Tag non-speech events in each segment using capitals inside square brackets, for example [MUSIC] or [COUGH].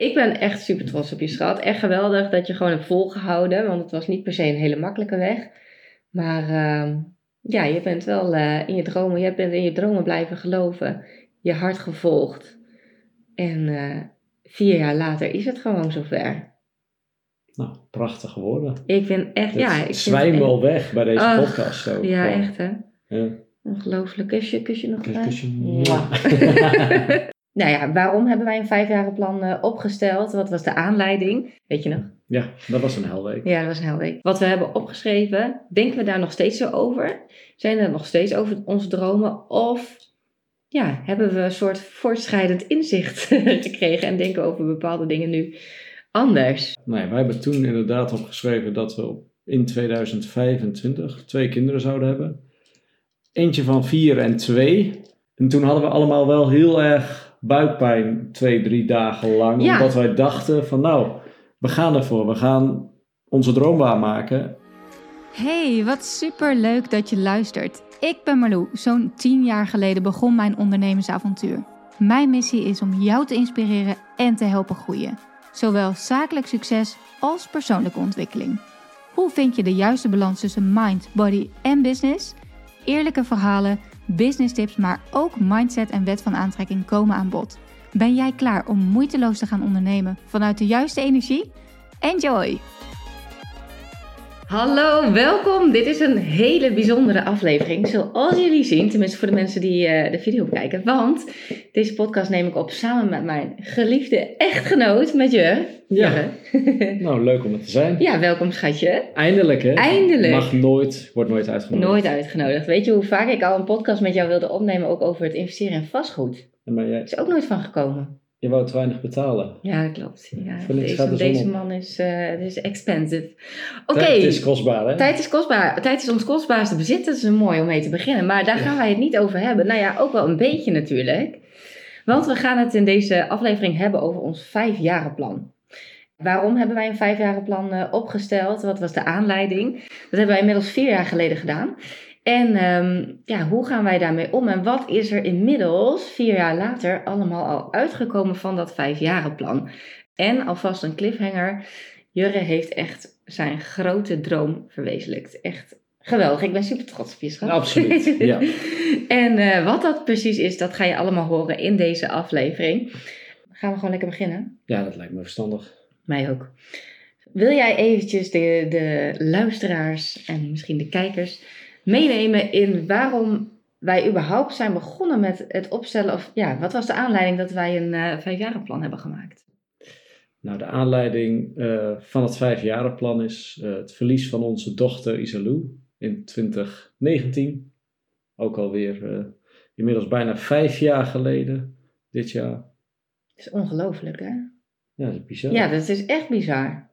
ik ben echt super trots op je schat. Echt geweldig dat je gewoon hebt volgehouden. Want het was niet per se een hele makkelijke weg. Maar uh, ja, je bent wel uh, in je dromen. Je bent in je dromen blijven geloven. Je hart gevolgd. En uh, vier jaar later is het gewoon zover. Nou, prachtige woorden. Ik ben echt, ja. Ik zwijmel vind het weg bij deze podcast. Zo. Ja, echt hè. Ja. Ongelooflijk. Kusje, kusje nog kusje. Mwah. [LAUGHS] [LAUGHS] Nou ja, waarom hebben wij een vijfjarenplan uh, opgesteld? Wat was de aanleiding? Weet je nog? ja, dat was een helweek. Ja, dat was een hele week. Wat we hebben opgeschreven, denken we daar nog steeds zo over? Zijn er nog steeds over onze dromen? Of ja, hebben we een soort voortschrijdend inzicht [LAUGHS] gekregen en denken over bepaalde dingen nu anders? Nee, wij hebben toen inderdaad opgeschreven dat we in 2025 twee kinderen zouden hebben. Eentje van vier en twee. En toen hadden we allemaal wel heel erg buikpijn twee, drie dagen lang. Ja. Omdat wij dachten van nou, we gaan ervoor. We gaan onze droom waarmaken. Hey, wat super leuk dat je luistert. Ik ben Marlou. Zo'n 10 jaar geleden begon mijn ondernemersavontuur. Mijn missie is om jou te inspireren en te helpen groeien. Zowel zakelijk succes als persoonlijke ontwikkeling. Hoe vind je de juiste balans tussen mind, body en business? Eerlijke verhalen, business tips, maar ook mindset en wet van aantrekking komen aan bod. Ben jij klaar om moeiteloos te gaan ondernemen vanuit de juiste energie? Enjoy! Hallo, welkom. Dit is een hele bijzondere aflevering. Zoals jullie zien, tenminste voor de mensen die uh, de video kijken. Want deze podcast neem ik op samen met mijn geliefde echtgenoot, met je. Ja. [LAUGHS] Nou, leuk om er te zijn. ja, welkom schatje. Eindelijk hè? Eindelijk. Mag nooit, wordt nooit uitgenodigd. Nooit uitgenodigd. Weet je hoe vaak ik al een podcast met jou wilde opnemen, ook over het investeren in vastgoed? Maar jij, Is ook nooit van gekomen. Je wou te weinig betalen. Ja, dat klopt. Ja, deze gaat deze man is, uh, is expensive. Oké. Het is kostbaar hè? Tijd is kostbaar. Tijd is ons kostbaarste bezit. Dat is mooi om mee te beginnen. Maar daar gaan wij het niet over hebben. Nou ja, ook wel een beetje natuurlijk. Want we gaan het in deze aflevering hebben over ons vijfjarenplan. Waarom hebben wij een vijfjarenplan uh, opgesteld? Wat was de aanleiding? Dat hebben wij inmiddels vier jaar geleden gedaan. En um, ja, hoe gaan wij daarmee om? En wat is er inmiddels, vier jaar later, allemaal al uitgekomen van dat vijfjarenplan? En alvast een cliffhanger. Jurre heeft echt zijn grote droom verwezenlijkt. Echt geweldig. Ik ben super trots op je schat. Absoluut, ja. [LAUGHS] en uh, wat dat precies is, dat ga je allemaal horen in deze aflevering. Gaan we gewoon lekker beginnen? Ja, dat lijkt me verstandig. Mij ook. Wil jij eventjes de, de luisteraars en misschien de kijkers meenemen in waarom wij überhaupt zijn begonnen met het opstellen? Of ja, wat was de aanleiding dat wij een uh, vijfjarenplan hebben gemaakt? Nou, de aanleiding uh, van het vijfjarenplan is uh, het verlies van onze dochter Isalou in 2019. Ook alweer inmiddels bijna vijf jaar geleden, dit jaar. Is ongelooflijk, hè? Ja, dat is bizar. Ja, dat is echt bizar.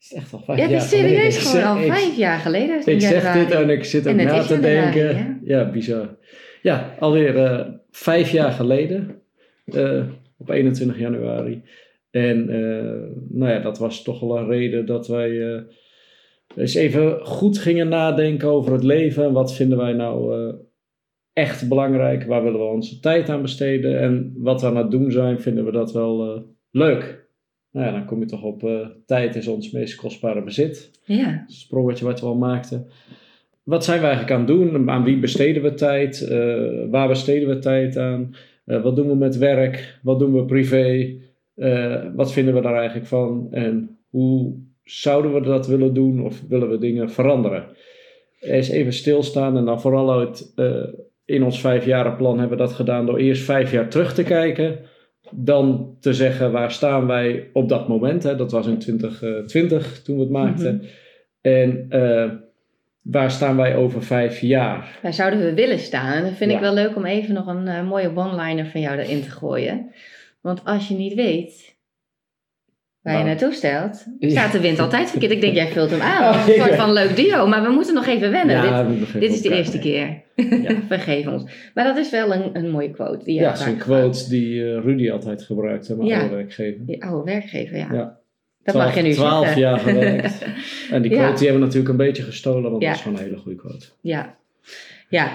Het is echt al vijf ja, jaar het is serieus geleden. gewoon al Ik- vijf jaar geleden. Ik zeg dit en ik zit ook na te januari, denken. Ja, bizar. Ja, alweer uh, vijf jaar geleden, uh, op 21 januari. En uh, nou ja, dat was toch wel een reden dat wij eens even goed gingen nadenken over het leven. En wat vinden wij nou echt belangrijk? Waar willen we onze tijd aan besteden? En wat we aan het doen zijn, vinden we dat wel leuk. Nou ja, dan kom je toch op uh, tijd is ons meest kostbare bezit. Ja. Sprongetje wat we al maakten. Wat zijn we eigenlijk aan het doen? Aan wie besteden we tijd? Uh, waar besteden we tijd aan? Uh, wat doen we met werk? Wat doen we privé? Wat vinden we daar eigenlijk van? En hoe zouden we dat willen doen? Of willen we dingen veranderen? Eens even stilstaan en dan vooral uit in ons vijfjarenplan hebben we dat gedaan door eerst vijf jaar terug te kijken. Dan te zeggen waar staan wij op dat moment. Hè? Dat was in 2020 toen we het maakten. Mm-hmm. En uh, waar staan wij over vijf jaar? Waar zouden we willen staan? En dan vind ja. ik wel leuk om even nog een uh, mooie one-liner van jou erin te gooien. Want als je niet weet waar nou. je naartoe stelt, staat de wind altijd verkeerd. Ik denk, jij vult hem aan. [LAUGHS] Oh, een soort van leuk duo. Maar we moeten nog even wennen. Ja, dit dit is de eerste keer. Ja. [LAUGHS] Vergeef ons. Maar dat is wel een, een mooie quote. Die ja, dat is een quote die uh, Rudy altijd gebruikt, hè, mijn ja. oude werkgever. Je oude werkgever, ja. ja. Dat mag je nu Twaalf zeggen. jaar gewerkt. [LAUGHS] en die quote die hebben we natuurlijk een beetje gestolen, want dat is gewoon een hele goede quote. Ja. Ja,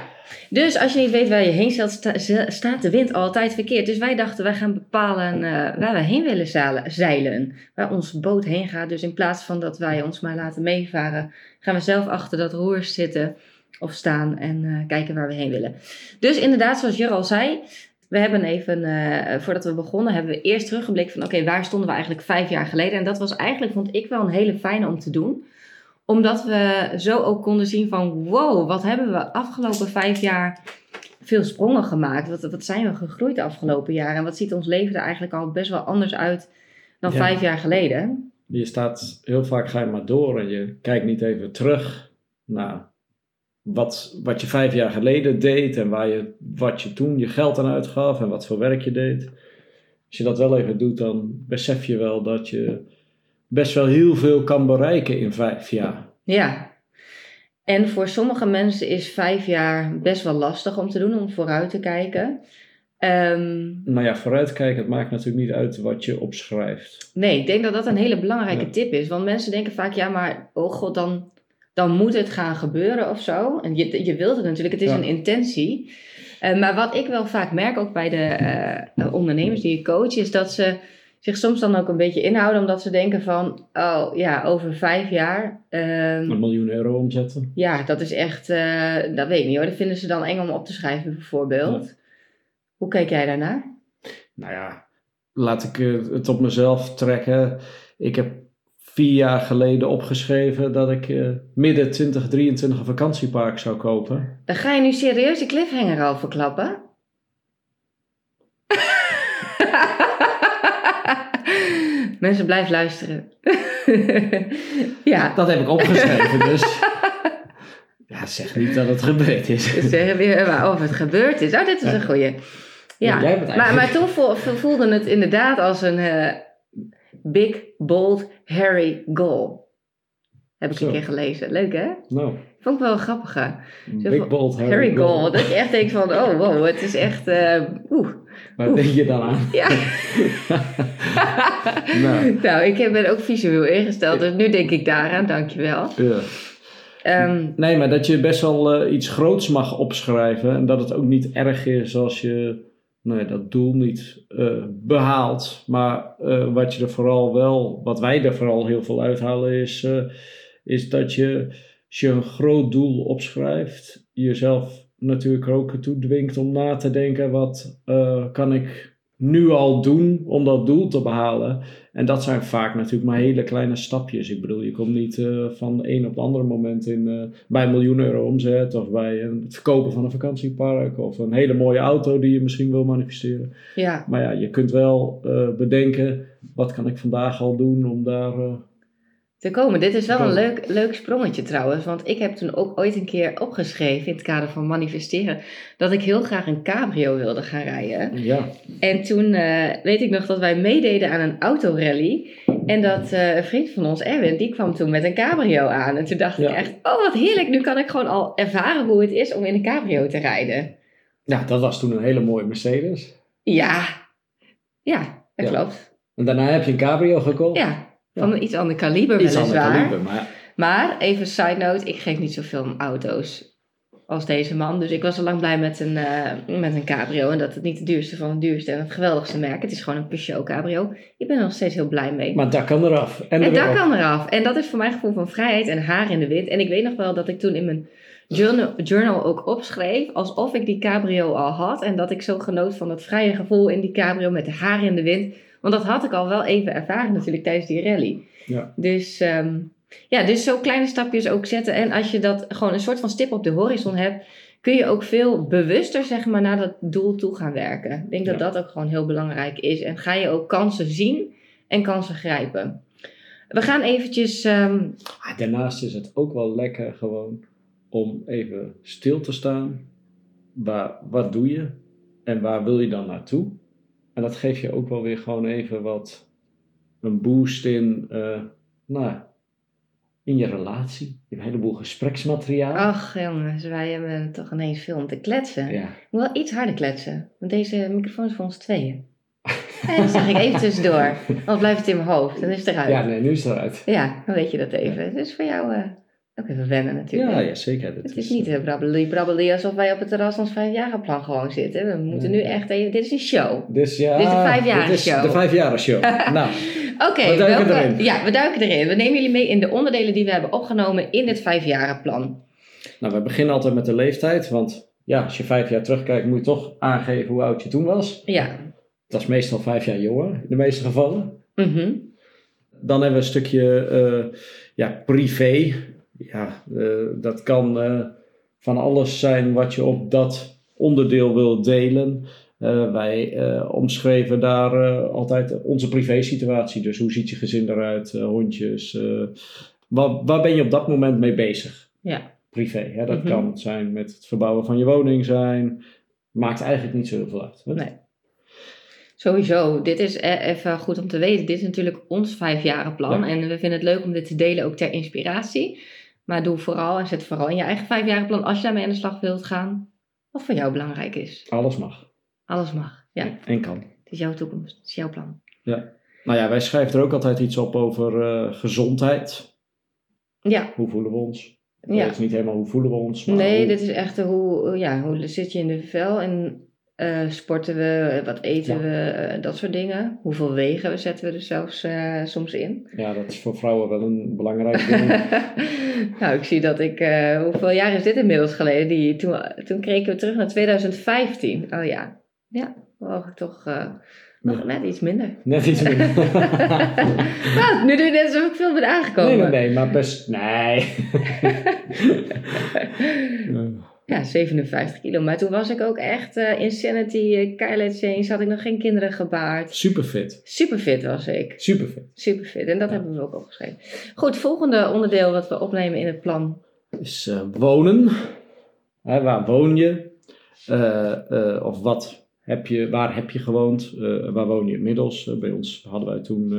dus als je niet weet waar je heen stelt, sta- ze- staat de wind altijd verkeerd. Dus wij dachten, wij gaan bepalen eh, waar we heen willen zeilen. Waar onze boot heen gaat. Dus in plaats van dat wij ons maar laten meevaren, gaan we zelf achter dat roer zitten of staan en eh, kijken waar we heen willen. Dus inderdaad, zoals Jur al zei, we hebben even, eh, voordat we begonnen, hebben we eerst teruggeblikt van oké, waar stonden we eigenlijk vijf jaar geleden? En dat was eigenlijk, vond ik wel een hele fijne om te doen omdat we zo ook konden zien van wow, wat hebben we afgelopen vijf jaar veel sprongen gemaakt. Wat, wat zijn we gegroeid de afgelopen jaren. En wat ziet ons leven er eigenlijk al best wel anders uit dan Ja. vijf jaar geleden. Je staat heel vaak ga je maar door en je kijkt niet even terug naar wat, wat je vijf jaar geleden deed en waar je, wat je toen je geld aan uitgaf en wat voor werk je deed. Als je dat wel even doet, dan besef je wel dat je best wel heel veel kan bereiken in vijf jaar. Ja. En voor sommige mensen is vijf jaar best wel lastig om te doen, om vooruit te kijken. Ehm, Maar ja, vooruitkijken, het maakt natuurlijk niet uit wat je opschrijft. Nee, ik denk dat dat een hele belangrijke Ja. tip is. Want mensen denken vaak, ja, maar oh god, dan, dan moet het gaan gebeuren of zo. En je, je wilt het natuurlijk, het is Ja. een intentie. Eh, maar wat ik wel vaak merk, ook bij de eh, ondernemers die ik coach, is dat ze zich soms dan ook een beetje inhouden. Omdat ze denken van, oh ja, over vijf jaar... ehm, Een miljoen euro omzetten. ja, dat is echt, eh, dat weet ik niet hoor. Dat vinden ze dan eng om op te schrijven bijvoorbeeld. Hoe kijk jij daarnaar? Nou ja, laat ik het op mezelf trekken. Ik heb vier jaar geleden opgeschreven dat ik eh, midden 2023 een vakantiepark zou kopen. Dan ga je nu serieus de cliffhanger al verklappen? Mensen, blijf luisteren. [LAUGHS] ja, Dat heb ik opgeschreven, [LAUGHS] dus. Ja, zeg niet dat het gebeurd is. ze zeggen weer maar of het gebeurd is. Oh, dit is een goeie. Ja, maar, maar toen vo- vo- voelde het inderdaad als een eh, big, bold, hairy goal. Heb ik Zo. een keer gelezen. Leuk hè? Nou, Vond ik wel een grappige. Zo big van, bold Harry. Dat je echt denkt van, oh wow, het is echt, eh, oeh. Waar denk je dan aan? Ja. [LAUGHS] Nou, nou, ik ben ook visueel ingesteld, dus nu denk ik daaraan, dankjewel. ja. Ehm Nee, maar dat je best wel eh, iets groots mag opschrijven. En dat het ook niet erg is als je nou ja, dat doel niet eh, behaalt. Maar wat je er vooral wel, wat wij er vooral heel veel uithalen, is, is dat je, als je een groot doel opschrijft, jezelf natuurlijk ook toe dwingt om na te denken: wat eh, kan ik nu al doen om dat doel te behalen? En dat zijn vaak natuurlijk maar hele kleine stapjes. Ik bedoel, je komt niet eh, van de een op het andere moment in, eh, bij een miljoen euro omzet of bij een, het verkopen van een vakantiepark of een hele mooie auto die je misschien wil manifesteren. ja, Maar ja, je kunt wel bedenken, wat kan ik vandaag al doen om daar... te komen. Dit is wel een leuk, leuk sprongetje trouwens, want ik heb toen ook ooit een keer opgeschreven in het kader van manifesteren, dat ik heel graag een cabrio wilde gaan rijden. ja, En toen eh, weet ik nog dat wij meededen aan een autorally. En dat eh, een vriend van ons, Erwin, die kwam toen met een cabrio aan. En toen dacht ik echt, oh wat heerlijk, nu kan ik gewoon al ervaren hoe het is om in een cabrio te rijden. ja, dat was toen een hele mooie Mercedes. Ja, ja, dat Ja. klopt. En daarna heb je een cabrio gekocht. Ja, van een iets ander kaliber weliswaar. kaliber, maar Maar even side note, ik geef niet zoveel om auto's als deze man. Dus ik was al lang blij met een, eh, met een cabrio. En dat het niet de duurste van het duurste en het geweldigste merk. Het is gewoon een Peugeot cabrio. Ik ben er nog steeds heel blij mee. maar dat kan eraf. En, En dat kan eraf. En dat is voor mijn gevoel van vrijheid en haar in de wind. En ik weet nog wel dat ik toen in mijn journal, journal ook opschreef. Alsof ik die cabrio al had. En dat ik zo genoot van dat vrije gevoel in die cabrio met de haar in de wind. Want dat had ik al wel even ervaren natuurlijk tijdens die rally. Ja. Dus, ehm, ja, dus zo kleine stapjes ook zetten. En als je dat gewoon een soort van stip op de horizon hebt. Kun je ook veel bewuster zeg maar, naar dat doel toe gaan werken. Ik denk dat Ja. dat ook gewoon heel belangrijk is. En ga je ook kansen zien en kansen grijpen. We gaan eventjes. ehm, Ah, daarnaast is het ook wel lekker gewoon om even stil te staan. Waar, wat doe je en waar wil je dan naartoe? En dat geeft je ook wel weer gewoon even wat een boost in, eh, nou, in je relatie. Je hebt een heleboel gespreksmateriaal. ach jongens, wij hebben toch ineens veel om te kletsen. Ja. Moet wel iets harder kletsen. Want deze microfoon is voor ons tweeën. [LAUGHS] En dat zeg ik even tussendoor. Anders blijft het in mijn hoofd. Dan is het eruit. ja, Ja, nee, nu is het eruit. dan weet je dat even. Dus voor jou. eh, Ook even wennen natuurlijk. Ja, ja zeker. Dat Het is niet uh, brabbeli brabbeli alsof wij op het terras ons vijfjarenplan gewoon zitten. We moeten nu echt even... Dit is een show. Dus ja, Dit is vijfjaren is show. de vijfjaren show. [LAUGHS] nou, Oké, We duiken welke- erin. Ja, we duiken erin. We nemen jullie mee in de onderdelen die we hebben opgenomen in dit vijfjarenplan. nou, we beginnen altijd met de leeftijd. Want ja, als je vijf jaar terugkijkt, moet je toch aangeven hoe oud je toen was. Ja. Dat is meestal vijf jaar jonger, in de meeste gevallen. Mhm. Dan hebben we een stukje eh, ja, privé. Ja, eh, dat kan eh, van alles zijn wat je op dat onderdeel wil delen. Eh, wij omschreven daar altijd onze privé-situatie. Dus hoe ziet je gezin eruit, hondjes. waar, waar ben je op dat moment mee bezig? Ja. Privé. Hè? Dat Mhm. kan zijn met het verbouwen van je woning zijn. Maakt eigenlijk niet zo heel veel uit. hè? Nee. Sowieso, dit is e- even goed om te weten. Dit is natuurlijk ons vijfjarenplan. Ja. En we vinden het leuk om dit te delen ook ter inspiratie. Maar doe vooral en zet vooral in je eigen vijfjarenplan als je daarmee aan de slag wilt gaan. Wat voor jou belangrijk is. Alles mag. Alles mag. Ja, En kan. het is jouw toekomst. Het is jouw plan. Nou ja, wij schrijven er ook altijd iets op over eh, gezondheid. Ja, Hoe voelen we ons? ja. Het is niet helemaal hoe voelen we ons. Maar Nee, hoe- dit is echt hoe, ja, hoe zit je in de vel en eh, sporten we, wat eten Ja. we, eh, dat soort dingen. Hoeveel wegen we zetten we er zelfs eh, soms in. Ja, dat is voor vrouwen wel een belangrijk ding. [LAUGHS] nou, ik zie dat ik, hoeveel jaar is dit inmiddels geleden? Die, toen, toen kregen we terug naar 2015. Oh ja, ja, ik toch nog net iets minder. Net iets meer. [LAUGHS] nou, nu doe je net alsof ik veel ben aangekomen. nee, nee, nee, maar best... Nee. [LAUGHS] Ja, 57 kilo. Maar toen was ik ook echt eh, Insanity, uh, Kylie Change, had ik nog geen kinderen gebaard. Super fit. Super fit was ik. Super fit. Super fit. En dat hebben we ook opgeschreven. Goed, volgende onderdeel wat we opnemen in het plan. Is eh, wonen. Hè, waar woon je? Eh, of wat heb je, waar heb je gewoond? Waar woon je inmiddels? Bij ons hadden wij toen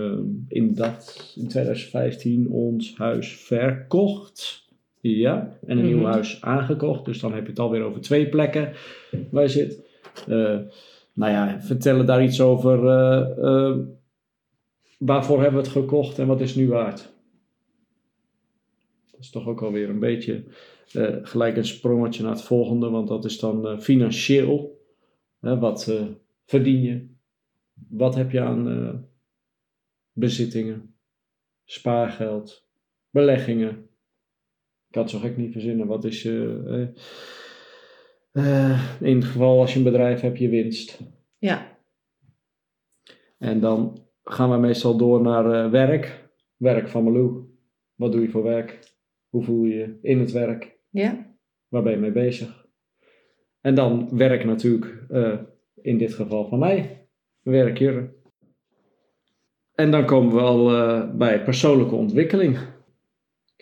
in, dat, in 2015 ons huis verkocht. Ja, en een nieuw Mhm. huis aangekocht. Dus dan heb je het alweer over twee plekken waar je zit. Eh, nou ja, vertellen daar iets over. eh, eh, waarvoor hebben we het gekocht en wat is nu waard? Dat is toch ook alweer een beetje gelijk een sprongetje naar het volgende, want dat is dan financieel. Wat verdien je? Wat heb je aan bezittingen? Spaargeld? Beleggingen? Ik kan het zo gek niet verzinnen. Wat is je. eh, eh, in het geval als je een bedrijf hebt, je winst. Ja, En dan gaan we meestal door naar eh, werk. Werk van Malou. Wat doe je voor werk? Hoe voel je je in het werk? ja, Waar ben je mee bezig? En dan werk natuurlijk, eh, in dit geval van mij, werk Jurre. En dan komen we al eh, bij persoonlijke ontwikkeling.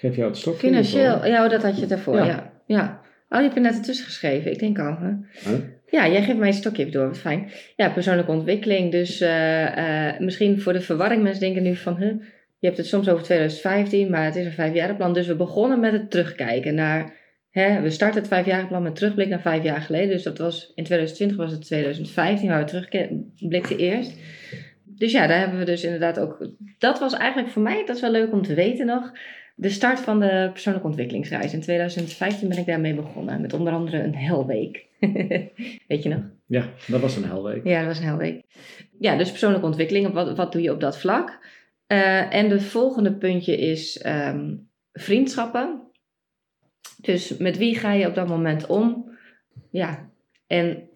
Geef jou het stokje. financieel. Ja, dat had je ervoor. Ja. Ja. ja. Oh, die heb je net ertussen geschreven. Ik denk al. Hè? Huh? Ja, jij geeft mij een stokje door. Wat fijn. Ja, persoonlijke ontwikkeling. Dus eh, eh, misschien voor de verwarring. Mensen denken nu van... Huh, je hebt het soms over 2015, maar het is een vijfjarenplan. Dus we begonnen met het terugkijken naar... Hè, we starten het vijfjarenplan met terugblik naar vijf jaar geleden. Dus dat was, in 2020 was het 2015 waar we terugblikten eerst. Dus ja, daar hebben we dus inderdaad ook... Dat was eigenlijk voor mij, dat is wel leuk om te weten nog... De start van de persoonlijke ontwikkelingsreis. In 2015 ben ik daarmee begonnen. Met onder andere een helweek. [LAUGHS] Weet je nog? Ja, dat was een helweek. Ja, dat was een helweek. Ja, dus persoonlijke ontwikkeling. Wat, wat doe je op dat vlak? Eh, en de volgende puntje is ehm, vriendschappen. Dus met wie ga je op dat moment om? Ja, en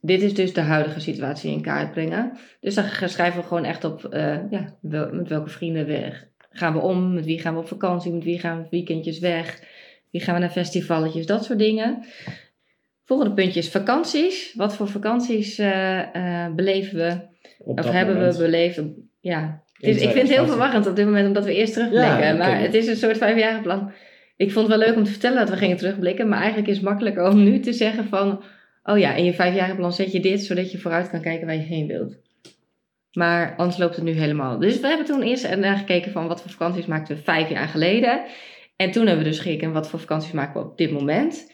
dit is dus de huidige situatie in kaart brengen. Dus dan schrijven we gewoon echt op eh, ja, wel- met welke vrienden we, gaan we om, met wie gaan we op vakantie, met wie gaan we weekendjes weg, wie gaan we naar festivalletjes, dat soort dingen. Volgende puntje is vakanties. Wat voor vakanties eh, eh, beleven we? Op Of hebben moment. we beleefd? Ja, het In is, ik vind het heel 2015. verwarrend op dit moment omdat we eerst terugblikken. Ja. Maar het is een soort vijfjarenplan. Ik vond het wel leuk om te vertellen dat we gingen terugblikken. Maar eigenlijk is het makkelijker om nu te zeggen van... Oh ja, in je vijfjarenplan zet je dit, zodat je vooruit kan kijken waar je heen wilt. Maar anders loopt het nu helemaal. Dus we hebben toen eerst naar gekeken van wat voor vakanties maakten we vijf jaar geleden. En toen hebben we dus gekeken wat voor vakanties maken we op dit moment.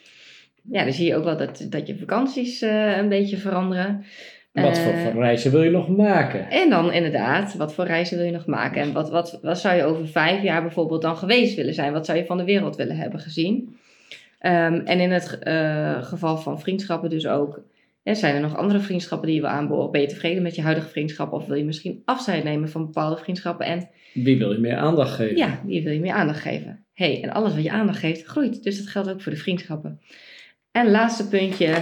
Ja, dan zie je ook wel dat, dat je vakanties eh, een beetje veranderen. Wat voor, Eh, voor reizen wil je nog maken? En dan inderdaad, wat voor reizen wil je nog maken? En wat, wat, wat zou je over vijf jaar bijvoorbeeld dan geweest willen zijn? Wat zou je van de wereld willen hebben gezien? Ehm, en in het eh, geval van vriendschappen dus ook. Hè, zijn er nog andere vriendschappen die je wil aanboren? Ben je tevreden met je huidige vriendschap? Of wil je misschien afscheid nemen van bepaalde vriendschappen? En Wie wil je meer aandacht geven? ja, wie wil je meer aandacht geven? hey, en alles wat je aandacht geeft, groeit. Dus dat geldt ook voor de vriendschappen. En laatste puntje,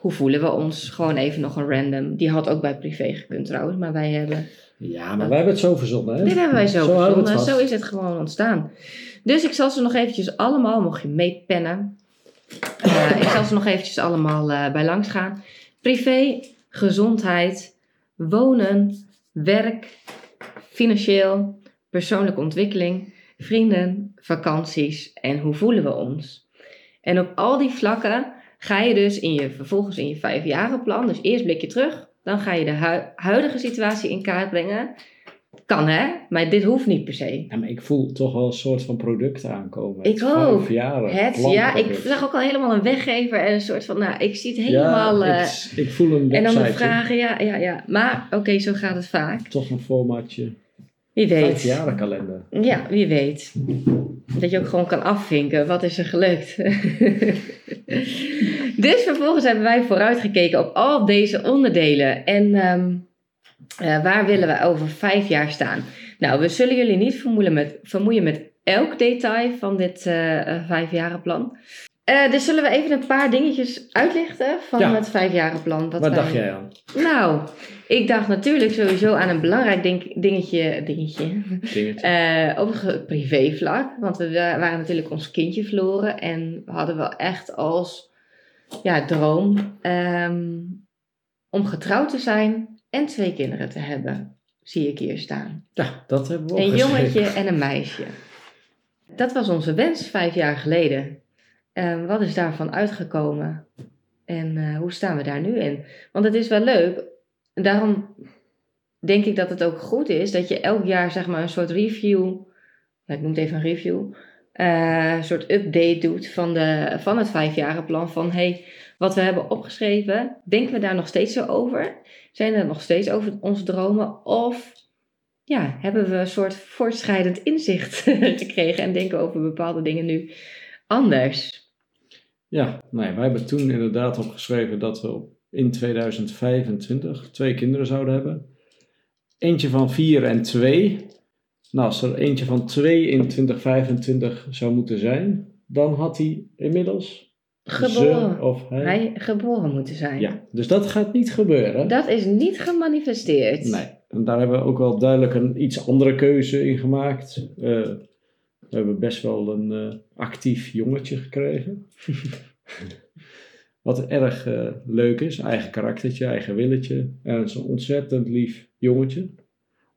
hoe voelen we ons? Gewoon even nog een random. Die had ook bij privé gekund trouwens, maar wij hebben Ja, maar wij hebben het zo verzonnen, hè? dit hebben wij zo, Zo verzonnen. Zo is het gewoon ontstaan. Dus ik zal ze nog eventjes allemaal, mocht je meepennen. Eh, ik zal ze nog eventjes allemaal eh, bij langs gaan. Privé, gezondheid, wonen, werk, financieel, persoonlijke ontwikkeling, vrienden, vakanties en hoe voelen we ons. En op al die vlakken ga je dus in je, vervolgens in je vijfjarenplan, dus eerst blik je terug, dan ga je de hu- huidige situatie in kaart brengen. Kan hè, maar dit hoeft niet per se. Ja, maar ik voel toch wel een soort van product aankomen. Ik ook. Het, ja, ik zag ook al helemaal een weggever en een soort van, nou, ik zie het helemaal. Ja, eh, ik, ik voel een en dan de vragen, ja, ja, ja. Maar oké, zo gaat het vaak. Toch een formatje. Wie weet. Jaren kalender. Ja, wie weet. Dat je ook gewoon kan afvinken. Wat is er gelukt? [LAUGHS] dus vervolgens hebben wij vooruitgekeken op al deze onderdelen. En ehm, eh, waar willen we over vijf jaar staan? Nou, we zullen jullie niet vermoeien met, vermoeien met elk detail van dit eh, vijfjarenplan. Dus zullen we even een paar dingetjes uitlichten van Ja. het vijfjarenplan. Wat Wat wij- dacht jij aan? Nou, ik dacht natuurlijk sowieso aan een belangrijk ding- dingetje, dingetje Dingetje. eh, op het privévlak. Want we wa- waren natuurlijk ons kindje verloren. En we hadden wel echt als ja, droom ehm, om getrouwd te zijn en twee kinderen te hebben. Zie ik hier staan. Ja, dat hebben we Een jongetje en een meisje. Dat was onze wens vijf jaar geleden. Ehm, wat is daarvan uitgekomen? En eh, hoe staan we daar nu in? Want het is wel leuk. Daarom denk ik dat het ook goed is dat je elk jaar zeg maar een soort review, ja, ik noem het even een review, eh, een soort update doet van, de, van het vijfjarenplan. Van hey, wat we hebben opgeschreven, denken we daar nog steeds zo over? Zijn er nog steeds over onze dromen? Of ja, hebben we een soort voortschrijdend inzicht [LAUGHS] gekregen en denken over bepaalde dingen nu anders? Ja, nee, wij hebben toen inderdaad opgeschreven dat we in 2025 twee kinderen zouden hebben. Eentje van vier en twee. Nou, als er eentje van twee in 2025 zou moeten zijn, dan had hij inmiddels Geboren. ze of hij. Hij geboren moeten zijn. Ja, dus dat gaat niet gebeuren. Dat is niet gemanifesteerd. Nee, en daar hebben we ook wel duidelijk een iets andere keuze in gemaakt. Eh, we hebben best wel een eh, actief jongetje gekregen. [LAUGHS] Wat erg eh, leuk is. Eigen karaktertje, eigen willetje. En het is een ontzettend lief jongetje.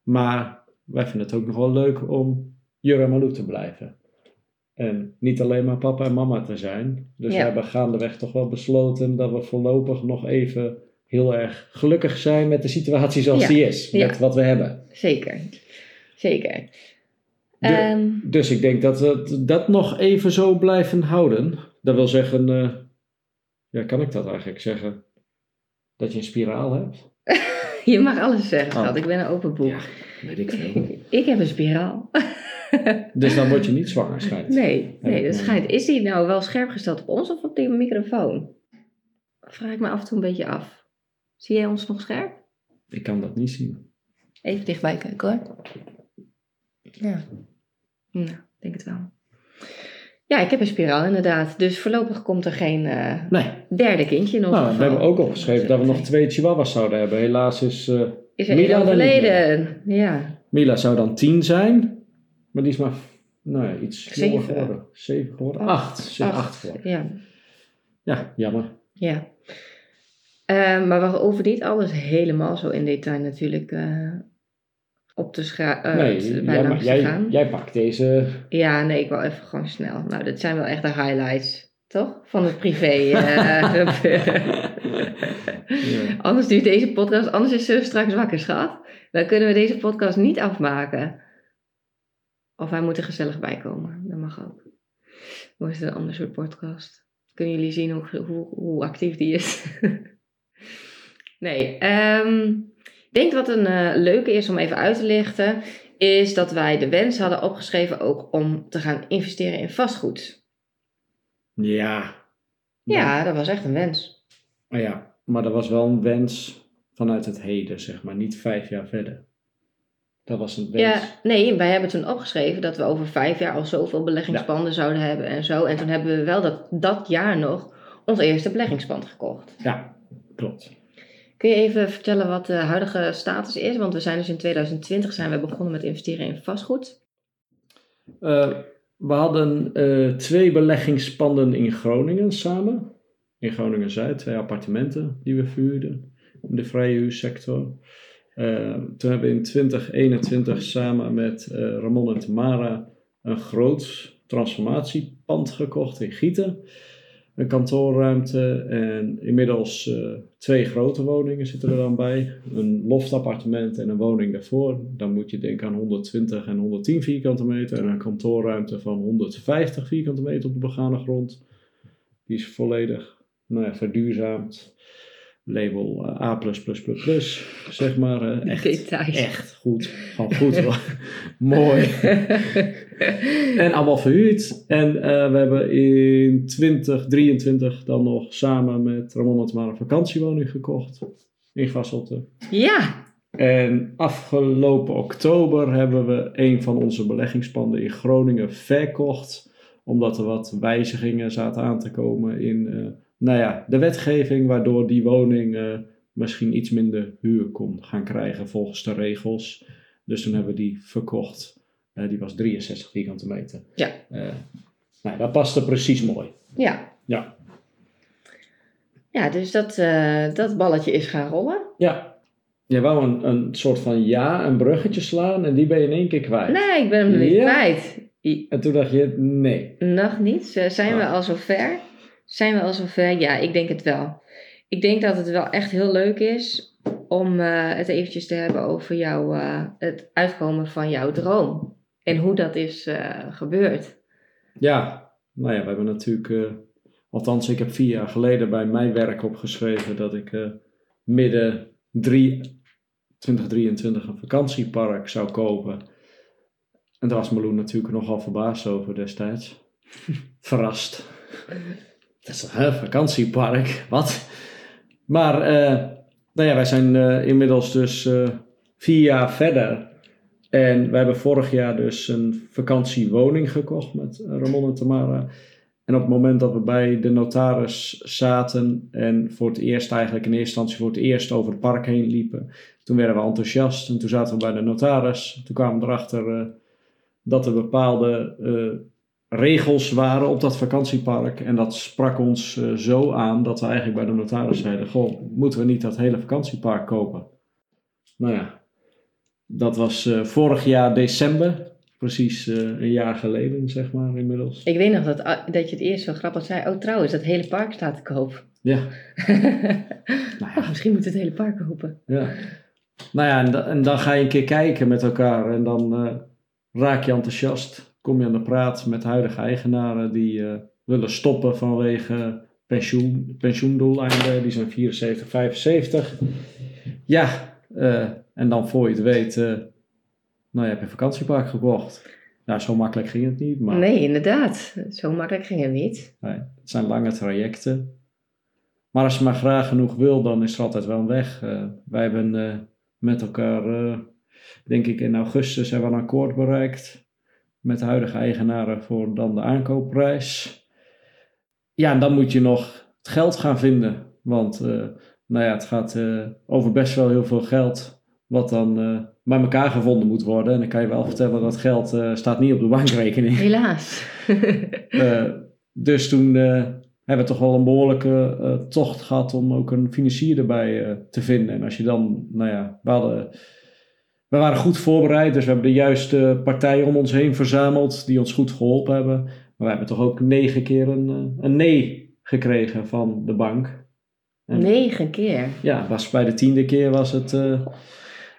Maar wij vinden het ook nog wel leuk om Jur en Malou te blijven. En niet alleen maar papa en mama te zijn. Dus Ja. we hebben gaandeweg toch wel besloten dat we voorlopig nog even heel erg gelukkig zijn met de situatie zoals Ja. die is. Ja. Met wat we hebben. Zeker. Zeker. De- Ehm, Dus ik denk dat we dat nog even zo blijven houden. Dat wil zeggen, eh, ja, kan ik dat eigenlijk zeggen? Dat je een spiraal hebt? [LAUGHS] je mag alles zeggen, Oh. schat. Ik ben een open boek. Ja, weet ik veel. [LAUGHS] Ik heb een spiraal. [LAUGHS] Dus dan word je niet zwanger, schijnt. Nee, nee, dat nog. schijnt. Is die nou wel scherp gesteld op ons of op die microfoon? Vraag ik me af en toe een beetje af. Zie jij ons nog scherp? Ik kan dat niet zien. Even dichtbij kijken hoor. Ja. Nou, ik denk het wel. Ja, ik heb een spiraal inderdaad. Dus voorlopig komt er geen eh, Nee. derde kindje in ons Nou, we hebben ook opgeschreven dat we nog twee chihuahuas zouden hebben. Helaas is eh, Is er Mila één dan niet overleden? Ja. Mila zou dan tien zijn. Maar die is maar nou ja, iets Zeven. jonger geworden. Zeven geworden? Acht. Acht. Ze is acht geworden. Ja. Ja, jammer. Ja. Eh, maar we hoeven niet alles helemaal zo in detail natuurlijk eh, op te schrijven. nee, bij jij, jij, jij pakt deze Ja, nee, ik wil even gewoon snel. Nou, dit zijn wel echt de highlights, toch? Van het privé. eh, [LAUGHS] gebeuren. Ja. Anders duurt deze podcast, anders is ze straks wakker, schat. Dan kunnen we deze podcast niet afmaken. Of hij moet er gezellig bij komen. Dat mag ook. Is het een ander soort podcast? Kunnen jullie zien hoe, hoe, hoe actief die is? [LAUGHS] Nee, ehm, ik denk wat een eh, leuke is om even uit te lichten, is dat wij de wens hadden opgeschreven ook om te gaan investeren in vastgoed. Ja. Ja, dat was echt een wens. Maar ja, maar dat was wel een wens vanuit het heden, zeg maar. Niet vijf jaar verder. Dat was een wens. Ja, nee, wij hebben toen opgeschreven dat we over vijf jaar al zoveel beleggingspanden zouden hebben en zo. En toen hebben we wel dat, dat jaar nog ons eerste beleggingspand gekocht. Ja, klopt. Kun je even vertellen wat de huidige status is? Want we zijn dus in 2020 zijn we begonnen met investeren in vastgoed. Eh, we hadden eh, twee beleggingspanden in Groningen samen. In Groningen-Zuid, twee appartementen die we verhuurden in de vrije huursector. Uh, toen hebben we in 2021 samen met Ramon en Tamara een groot transformatiepand gekocht in Gieten een kantoorruimte en inmiddels uh, twee grote woningen zitten er dan bij. Een loftappartement en een woning daarvoor. Dan moet je denken aan 120 en 110 vierkante meter en een kantoorruimte van 150 vierkante meter op de begane grond. Die is volledig nou ja, verduurzaamd label uh, A++++, zeg maar. Uh, echt, echt goed. Gewoon goed hoor. [LAUGHS] Mooi. en allemaal verhuurd. En uh, we hebben in 2023 dan nog samen met Ramon maar een vakantiewoning gekocht. In Gasselte. Ja. En afgelopen oktober hebben we een van onze beleggingspanden in Groningen verkocht. Omdat er wat wijzigingen zaten aan te komen in nou ja, de wetgeving waardoor die woning uh, misschien iets minder huur kon gaan krijgen volgens de regels. Dus toen hebben we die verkocht. Uh, die was 63 vierkante meter. Ja. Uh, nou, dat paste precies mooi. Ja. Ja. Ja, dus dat, dat balletje is gaan rollen. Ja. Je wou een, een soort van ja, een bruggetje slaan en die ben je in één keer kwijt. Nee, ik ben hem niet kwijt. En toen dacht je, nee. Nog niet. Zijn ah. we al zover? Zijn we al zover? Ja, ik denk het wel. Ik denk dat het wel echt heel leuk is om uh, het eventjes te hebben over jouw, uh, het uitkomen van jouw droom. En hoe dat is uh, gebeurd. Ja, nou ja, we hebben natuurlijk, althans ik heb vier jaar geleden bij mijn werk opgeschreven dat ik midden drie, 2023 een vakantiepark zou kopen. En daar was Meloen natuurlijk nogal verbaasd over destijds. [LAUGHS] Verrast. Dat is een vakantiepark, wat? Maar uh, nou ja, wij zijn uh, inmiddels dus uh, vier jaar verder. En we hebben vorig jaar dus een vakantiewoning gekocht met Ramon en Tamara. En op het moment dat we bij de notaris zaten en voor het eerst eigenlijk in eerste instantie voor het eerst over het park heen liepen, toen werden we enthousiast en toen zaten we bij de notaris. Toen kwamen we erachter dat er bepaalde regels waren op dat vakantiepark. En dat sprak ons uh, zo aan dat we eigenlijk bij de notaris zeiden: Goh, moeten we niet dat hele vakantiepark kopen? Nou ja, dat was uh, vorig jaar december. Precies uh, een jaar geleden, zeg maar, inmiddels. Ik weet nog dat, dat je het eerst zo grappig zei. Oh, trouwens, dat hele park staat te koop. Ja. [LAUGHS] nou ja. Oh, misschien moet het hele park kopen. Ja. Nou ja, en, en, dan ga je een keer kijken met elkaar en dan raak je enthousiast kom je aan de praat met huidige eigenaren die uh, willen stoppen vanwege pensioen, pensioendoeleinden. Die zijn 74, 75. Ja, uh, en dan voor je het weet, uh, nou, je hebt een vakantiepark gekocht. Nou, zo makkelijk ging het niet. Maar... Nee, inderdaad. Zo makkelijk ging het niet. Nee, het zijn lange trajecten. Maar als je maar graag genoeg wil, dan is er altijd wel een weg. wij hebben met elkaar, denk ik in augustus, hebben we een akkoord bereikt met de huidige eigenaren voor dan de aankoopprijs. Ja, en dan moet je nog het geld gaan vinden. Want uh, nou ja, het gaat uh, over best wel heel veel geld. Wat dan uh, bij elkaar gevonden moet worden. En dan kan je wel vertellen dat geld staat niet op de bankrekening. Helaas. [LAUGHS] dus toen hebben we toch wel een behoorlijke tocht gehad om ook een financier erbij te vinden. En als je dan, nou ja, we hadden we waren goed voorbereid, dus we hebben de juiste partijen om ons heen verzameld die ons goed geholpen hebben. Maar we hebben toch ook negen keer een, eh, een nee gekregen van de bank. En, negen keer? Ja, was bij de tiende keer was het uh,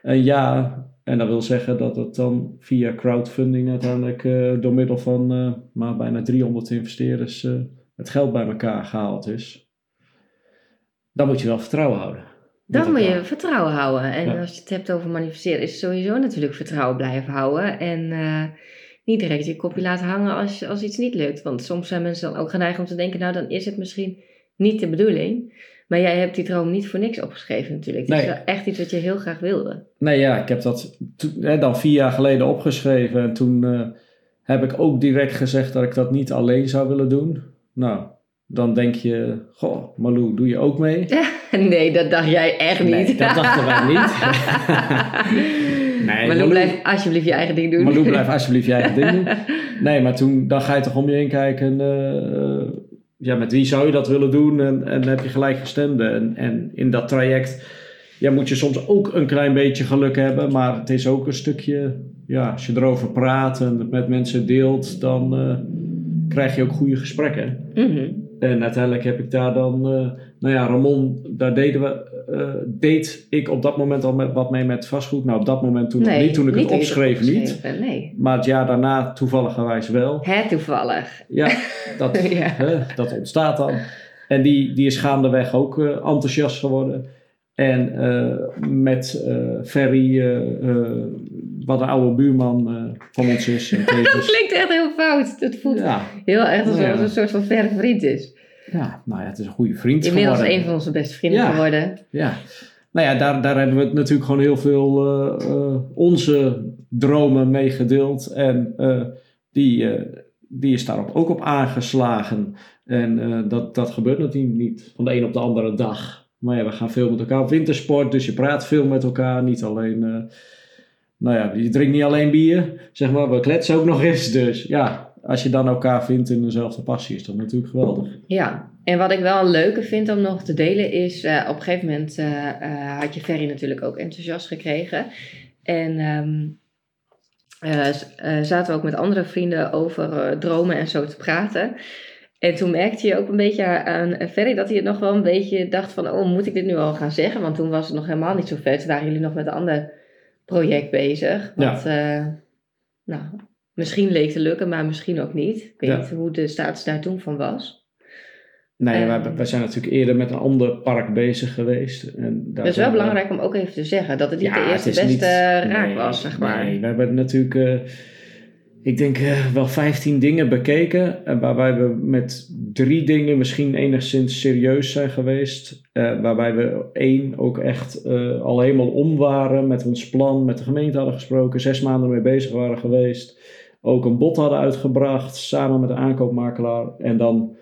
een ja. En dat wil zeggen dat het dan via crowdfunding uiteindelijk uh, door middel van uh, maar bijna 300 investeerders het geld bij elkaar gehaald is. Dan moet je wel vertrouwen houden. Dan moet je vertrouwen houden. En Ja. als je het hebt over manifesteren, is sowieso natuurlijk vertrouwen blijven houden. En eh, niet direct je kopje laten hangen als, als iets niet lukt. Want soms zijn mensen dan ook geneigd om te denken, nou dan is het misschien niet de bedoeling. Maar jij hebt die droom niet voor niks opgeschreven natuurlijk. Het is wel echt iets wat je heel graag wilde. Nee, ja, ik heb dat hè, dan vier jaar geleden opgeschreven. En toen eh, heb ik ook direct gezegd dat ik dat niet alleen zou willen doen. Nou, dan denk je, goh, Malou, doe je ook mee? [LAUGHS] nee, dat dacht jij echt niet. Nee, dat dachten wij [LAUGHS] niet. [LAUGHS] Nee, maar Lou, blijf alsjeblieft je eigen ding doen. Malou, blijf alsjeblieft je eigen ding doen. Nee, maar toen dan ga je toch om je heen kijken. eh, ja, met wie zou je dat willen doen? En, en heb je gelijk gestemde. En, en in dat traject ja, moet je soms ook een klein beetje geluk hebben. Maar het is ook een stukje... Ja, als je erover praat en het met mensen deelt... dan eh, krijg je ook goede gesprekken. Mhm. En uiteindelijk heb ik daar dan, eh, nou ja, Ramon, daar deden we, eh, deed ik op dat moment al met, wat mee met vastgoed. Nou, op dat moment toen nog niet, toen ik het opschreef niet. Nee. Maar het jaar daarna toevalligerwijs wel. Hè, toevallig. Ja, [LAUGHS] dat, Ja. hè, dat ontstaat dan. En die, die is gaandeweg ook eh, enthousiast geworden. En met Ferry, wat een oude buurman van ons is. Dat klinkt echt heel fout. Het voelt ja, heel erg alsof het een soort van verre vriend is. ja, nou ja, het is een goede vriend Inmiddels geworden. een van onze beste vrienden geworden. Ja, nou ja, daar, daar hebben we natuurlijk gewoon heel veel eh, eh, onze dromen mee gedeeld. En eh, die, die is daarop ook op aangeslagen. En dat, dat gebeurt natuurlijk niet van de een op de andere dag. Maar ja, we gaan veel met elkaar op wintersport, dus je praat veel met elkaar. Niet alleen, nou ja, je drinkt niet alleen bier, zeg maar, we kletsen ook nog eens. Dus ja, als je dan elkaar vindt in dezelfde passie, is dat natuurlijk geweldig. Ja, en wat ik wel een leuke vind om nog te delen is... eh, op een gegeven moment eh, eh, had je Ferry natuurlijk ook enthousiast gekregen. En ehm, eh, eh, zaten we ook met andere vrienden over dromen en zo te praten. En toen merkte je ook een beetje aan Ferry dat hij het nog wel een beetje dacht van... Oh, moet ik dit nu al gaan zeggen? Want toen was het nog helemaal niet zo ver. Toen waren jullie nog met een ander project bezig. Wat, eh, nou, misschien leek te lukken, maar misschien ook niet. Ik weet Ja. niet hoe de status daar toen van was. Nee, Eh. wij, wij zijn natuurlijk eerder met een ander park bezig geweest. En daar Dat is wel we- belangrijk om ook even te zeggen. Dat het niet Ja, de eerste beste niet- raak nee, was, zeg maar. Nee, we hebben natuurlijk, eh, ik denk eh, wel 15 dingen bekeken. eh, waarbij we met drie dingen misschien enigszins serieus zijn geweest. eh, waarbij we één ook echt al helemaal om waren met ons plan. Met de gemeente hadden gesproken. Zes maanden mee bezig waren geweest. Ook een bod hadden uitgebracht. Samen met de aankoopmakelaar. En dan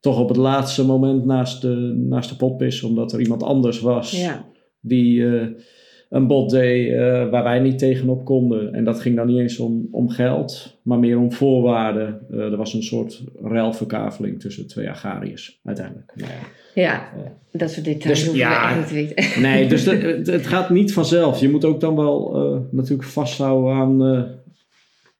toch op het laatste moment naast de, naast de potpis. Omdat er iemand anders was Ja. die een bod deed eh, waar wij niet tegenop konden. En dat ging dan niet eens om, om geld, maar meer om voorwaarden. Eh, er was een soort ruilverkaveling tussen twee agrariërs uiteindelijk. Nou ja. ja, dat soort details Dus, hoeven ja. we echt niet te weten. [LAUGHS] Nee, dus de- het, het gaat niet vanzelf. Je moet ook dan wel eh, natuurlijk vasthouden aan, eh,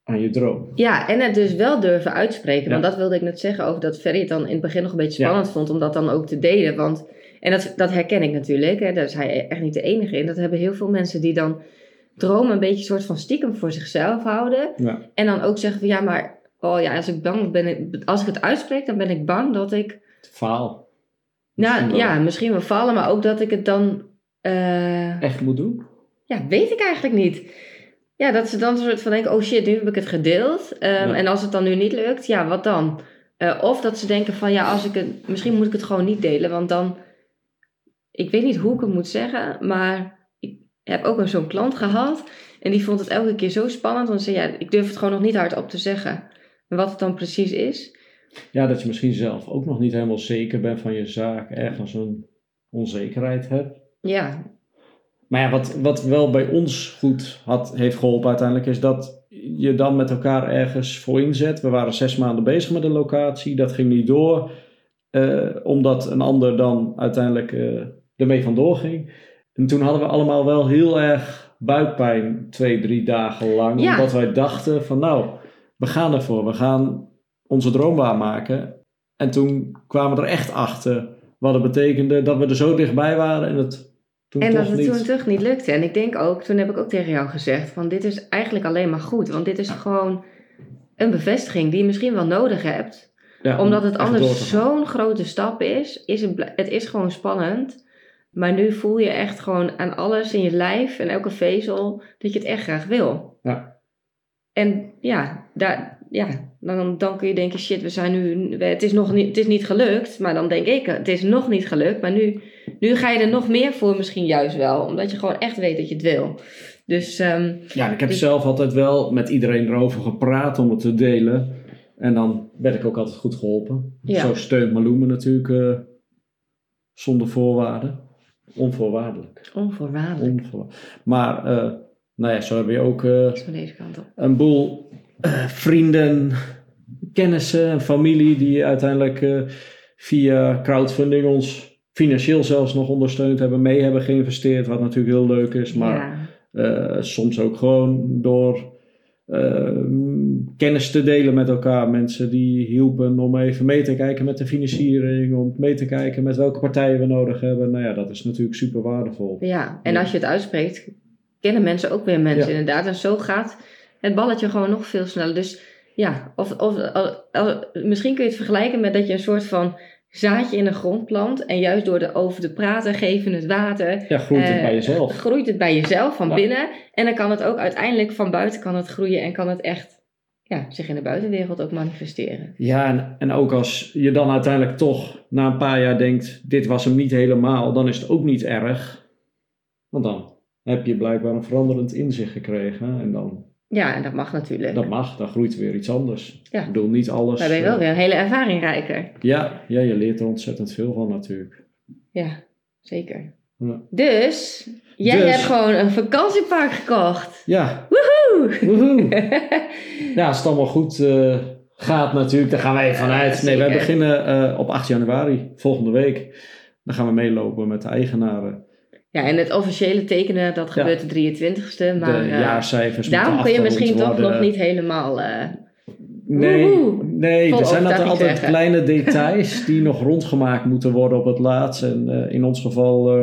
aan je droom. Ja, en het dus wel durven uitspreken. Want dat wilde ik net zeggen over dat Ferry het dan in het begin nog een beetje Ja. spannend vond om dat dan ook te delen. Want, en dat, dat herken ik natuurlijk, hè, daar is hij echt niet de enige in. Dat hebben heel veel mensen die dan dromen een beetje soort van stiekem voor zichzelf houden. Ja. En dan ook zeggen van ja, maar oh ja, als ik bang ben, ik- als ik het uitspreek, dan ben ik bang dat ik faal. Nou wel. ja, misschien wel vallen, maar ook dat ik het dan. eh, Echt moet doen? ja, weet ik eigenlijk niet. Ja, dat ze dan een soort van denken: oh shit, nu heb ik het gedeeld. Ehm, Ja. En als het dan nu niet lukt, ja, wat dan? Eh, of dat ze denken: van ja, als ik het. Misschien moet ik het gewoon niet delen, want dan. Ik weet niet hoe ik het moet zeggen, maar ik heb ook een zo'n klant gehad. En die vond het elke keer zo spannend. Want ze zei: ja, ik durf het gewoon nog niet hardop te zeggen. En wat het dan precies is. Ja, dat je misschien zelf ook nog niet helemaal zeker bent van je zaak. Ergens een onzekerheid hebt. Ja, Maar ja, wat, wat wel bij ons goed had, heeft geholpen uiteindelijk, is dat je dan met elkaar ergens voor inzet. We waren zes maanden bezig met de locatie, dat ging niet door, eh, omdat een ander dan uiteindelijk eh, ermee vandoor ging. En toen hadden we allemaal wel heel erg buikpijn, twee, drie dagen lang, Ja. omdat wij dachten van nou, we gaan ervoor, we gaan onze droom waarmaken. En toen kwamen we er echt achter wat het betekende dat we er zo dichtbij waren en het toen En dat het niet... toen toch niet lukte. En ik denk ook, toen heb ik ook tegen jou gezegd: van dit is eigenlijk alleen maar goed. Want dit is gewoon een bevestiging die je misschien wel nodig hebt. Ja, Omdat het anders zo'n grote stap is. is het, het is gewoon spannend. Maar nu voel je echt gewoon aan alles in je lijf en elke vezel dat je het echt graag wil. Ja. En ja, daar, ja dan, dan kun je denken, shit, we zijn nu, het is nog niet, het is niet gelukt. Maar dan denk ik, het is nog niet gelukt. Maar nu, nu ga je er nog meer voor misschien juist wel. Omdat je gewoon echt weet dat je het wil. Dus ehm, Ja, ik heb Dus- zelf altijd wel met iedereen erover gepraat om het te delen. En dan werd ik ook altijd goed geholpen. Ja. Zo steunt Malou me natuurlijk eh, zonder voorwaarden. Onvoorwaardelijk. onvoorwaardelijk. Onvoor... Maar, eh, nou ja, zo heb je ook eh, van deze kant op. een boel eh, vrienden, kennissen en familie die uiteindelijk via crowdfunding ons financieel zelfs nog ondersteund hebben, mee hebben geïnvesteerd, wat natuurlijk heel leuk is. Maar ja. soms ook gewoon door kennis te delen met elkaar. Mensen die hielpen om even mee te kijken met de financiering, om mee te kijken met welke partijen we nodig hebben. Nou ja, dat is natuurlijk super waardevol. ja, en als je het uitspreekt, kennen mensen ook weer mensen Ja. inderdaad. En zo gaat het balletje gewoon nog veel sneller. Dus ja, of, of, misschien kun je het vergelijken met dat je een soort van zaadje in de grond plant. En juist door erover te praten, geven het water, Ja, groeit het Eh, bij jezelf. groeit het bij jezelf van Ja. binnen. En dan kan het ook uiteindelijk van buiten kan het groeien en kan het echt ja, zich in de buitenwereld ook manifesteren. Ja, en, en ook als je dan uiteindelijk toch na een paar jaar denkt, dit was hem niet helemaal, dan is het ook niet erg. Want dan heb je blijkbaar een veranderend inzicht gekregen. En dan, Ja, en dat mag natuurlijk. dat mag, dan groeit weer iets anders. Ja. Ik bedoel, niet alles... Daar ben je wel eh, weer een hele ervaring rijker. ja, ja, je leert er ontzettend veel van natuurlijk. Ja, zeker. Ja. Dus, jij Dus. hebt gewoon een vakantiepark gekocht. Ja, Woehoe! Woehoe. [LAUGHS] ja, als het allemaal goed eh, gaat natuurlijk, daar gaan wij vanuit. Nee, wij beginnen eh, op 8 januari, volgende week. Dan gaan we meelopen met de eigenaren. Ja, en het officiële tekenen, dat Ja. gebeurt de 23ste. Maar de eh, jaarcijfers daarom kun je misschien toch nog niet helemaal... Nee, Woehoe. nee Vol er zijn altijd, kleine [LAUGHS] details die nog rondgemaakt moeten worden op het laatst. En in ons geval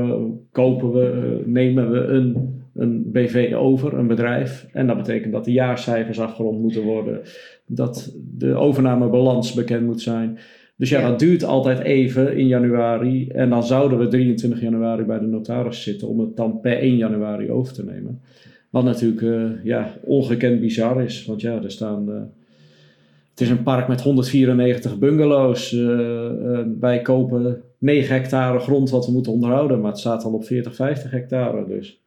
kopen we, nemen we een, een BV over, een bedrijf. En dat betekent dat de jaarcijfers afgerond moeten worden. Dat de overnamebalans bekend moet zijn. Dus ja, Ja. dat duurt altijd even in januari. En dan zouden we 23 januari bij de notaris zitten om het dan per 1 januari over te nemen. Wat natuurlijk eh, ja, ongekend bizar is. Want ja, er staan. eh, het is een park met 194 bungalows. Eh, wij kopen 9 hectare grond wat we moeten onderhouden. Maar het staat al op 40, 50 hectare. Dus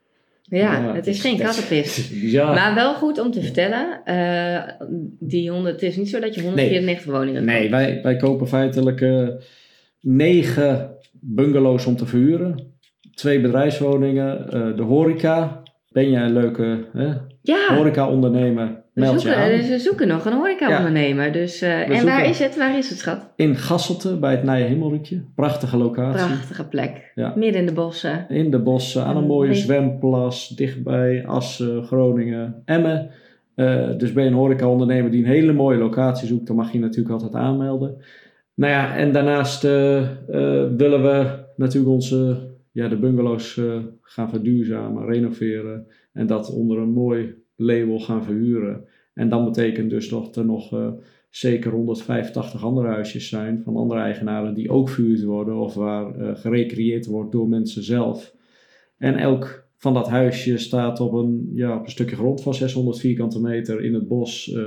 ja, het is geen kattenpis. bizar. [LAUGHS] Maar wel goed om te vertellen, eh, die 100, het is niet zo dat je 194 woningen Nee, koopt. wij, wij kopen feitelijk eh, negen bungalows om te verhuren. Twee bedrijfswoningen, eh, de horeca. Ben jij een leuke hè, Ja, horeca-ondernemer? we Meld je zoeken, aan. we zoeken nog een horeca-ondernemer. Dus, eh, en waar is het? Waar is het, schat? In Gasselte bij het Nije. Prachtige locatie. Prachtige plek. Ja. Midden in de bossen. In de bossen, aan een mooie zwemplas, dichtbij Assen, Groningen, Emmen. Eh, dus ben je een horeca-ondernemer die een hele mooie locatie zoekt, dan mag je je natuurlijk altijd aanmelden. Nou ja, en daarnaast eh, willen we natuurlijk onze, ja, de bungalows gaan verduurzamen, renoveren en dat onder een mooi label gaan verhuren. En dan betekent dus dat er nog eh, zeker 185 andere huisjes zijn van andere eigenaren die ook verhuurd worden of waar eh, gerecreëerd wordt door mensen zelf. En elk van dat huisje staat op een, ja, op een stukje grond van 600 vierkante meter in het bos, eh,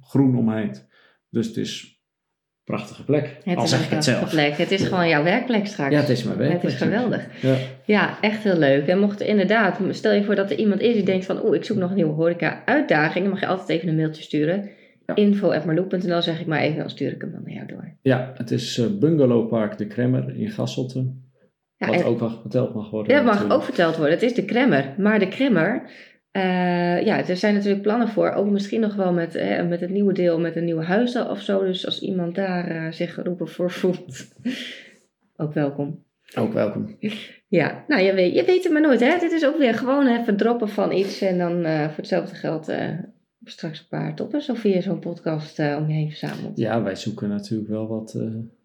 groen omheind. Dus het is prachtige plek. Het Al is zeg een ik het prachtige zelf. plek. Het is gewoon jouw werkplek straks. Ja, het is mijn werk. Het is geweldig. Ja. Ja, echt heel leuk. En mocht er inderdaad, stel je voor dat er iemand is die denkt van, oeh, ik zoek nog een nieuwe horeca-uitdaging, dan mag je altijd even een mailtje sturen. Ja. Info.marloek.nl zeg ik maar even, dan stuur ik hem dan naar jou door. ja, het is eh, Bungalowpark De Kremmer in Gasselte. Ja, wat ook wel verteld mag worden. dat mag natuurlijk. ook verteld worden. Het is de kremmer. Maar de kremmer, eh, ja, er zijn natuurlijk plannen voor. Ook misschien nog wel met, eh, met het nieuwe deel, met een nieuwe huis of zo. Dus als iemand daar eh, zich geroepen voor voelt, [LAUGHS] ook welkom. Ook welkom. Ja, nou je weet, je weet het maar nooit hè. Dit is ook weer gewoon even droppen van iets en dan voor hetzelfde geld straks een paar toppers of via zo'n podcast om je heen verzameld. Ja, wij zoeken natuurlijk wel wat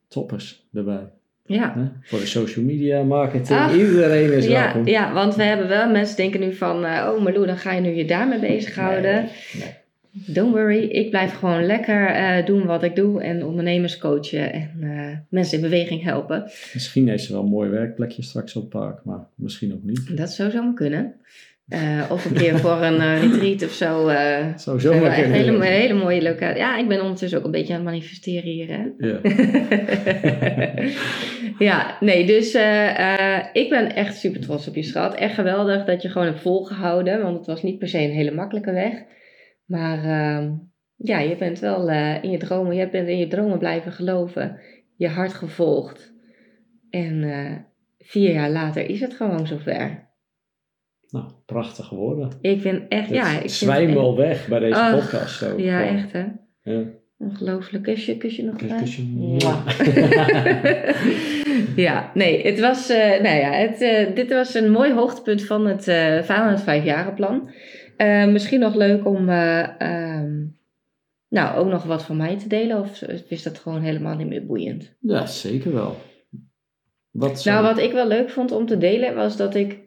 toppers erbij. Ja. Hè? Voor de social media, marketing, Ach, iedereen is Ja, welkom. ja, want we hebben wel, mensen denken nu van, eh, oh Marloe, dan ga je nu je daarmee bezighouden. Nee, nee. Don't worry, ik blijf gewoon lekker eh, doen wat ik doe en ondernemers coachen en eh, mensen in beweging helpen. Misschien is er wel een mooi werkplekje straks op het park, maar misschien ook niet. Dat zou zomaar kunnen. Eh, of een keer voor een eh, retreat of zo. hebben echt kunnen. hele, hele mooie locatie. Ja, ik ben ondertussen ook een beetje aan het manifesteren hier. Hè? Ja. [LAUGHS] ja, nee, dus eh, ik ben echt super trots op je schat. Echt geweldig dat je gewoon hebt volgehouden, want het was niet per se een hele makkelijke weg. Maar ehm, ja, je bent wel in je dromen, je bent in je dromen blijven geloven, je hart gevolgd. En vier jaar later is het gewoon zover. Nou, prachtige woorden. Ik vind echt, ja, ik Het vind zwijm het wel weg bij deze podcast. Echt- Ja, echt hè. Ja. Ongelooflijk. Kusje, kusje nog Kus- kusje. Mwah. [LAUGHS] ja, nee, het was, eh, nou ja, het, eh, dit was een mooi hoogtepunt van het, van het vijfjarenplan. Eh, misschien nog leuk om, eh, ehm, nou, ook nog wat van mij te delen, of is dat gewoon helemaal niet meer boeiend? ja, zeker wel. Wat Nou, wat ik wel leuk vond om te delen, was dat ik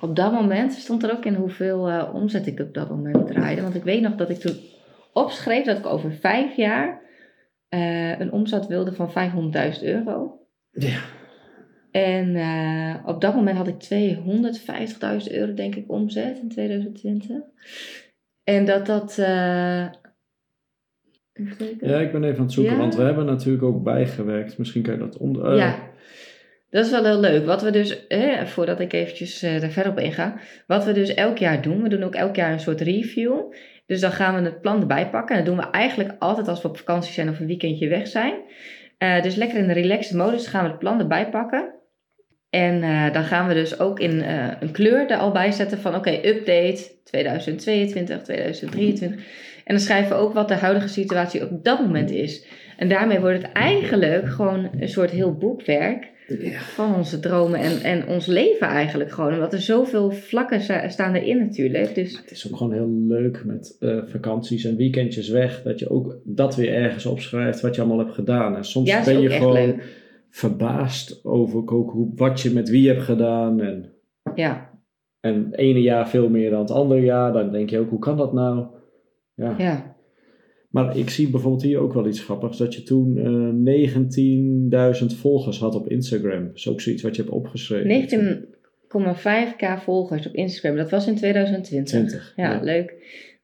op dat moment, stond er ook in hoeveel eh, omzet ik op dat moment draaide. Want ik weet nog dat ik toen opschreef dat ik over vijf jaar eh, een omzet wilde van 500.000 euro. Ja. En eh, op dat moment had ik 250.000 euro, denk ik, omzet in 2020. En dat dat. ja, ik ben even aan het zoeken, Ja. want we hebben natuurlijk ook bijgewerkt. Misschien kan je dat onder... Ja, dat is wel heel leuk. Wat we dus, voordat ik eventjes eh daar verder op inga, wat we dus elk jaar doen, we doen ook elk jaar een soort review. Dus dan gaan we het plan erbij pakken. En dat doen we eigenlijk altijd als we op vakantie zijn of een weekendje weg zijn. Eh, dus lekker in de relaxed modus gaan we het plan erbij pakken. En eh, dan gaan we dus ook in eh, een kleur er al bij zetten van oké, update 2022, 2023. En dan schrijven we ook wat de huidige situatie op dat moment is. En daarmee wordt het eigenlijk gewoon een soort heel boekwerk van onze dromen en, en ons leven eigenlijk gewoon. Omdat er zoveel vlakken sta- staan erin natuurlijk. Dus Het is ook gewoon heel leuk met eh, vakanties en weekendjes weg. Dat je ook dat weer ergens opschrijft wat je allemaal hebt gedaan. En soms ja, ben je gewoon leuk. verbaasd over ook hoe, wat je met wie hebt gedaan. En, Ja, en het ene jaar veel meer dan het andere jaar. Dan denk je ook, hoe kan dat nou? Ja. ja. Maar ik zie bijvoorbeeld hier ook wel iets grappigs. Dat je toen eh 19.000 volgers had op Instagram. Dat is ook zoiets wat je hebt opgeschreven. 19,5k volgers op Instagram. Dat was in 2020. 20. Ja, leuk.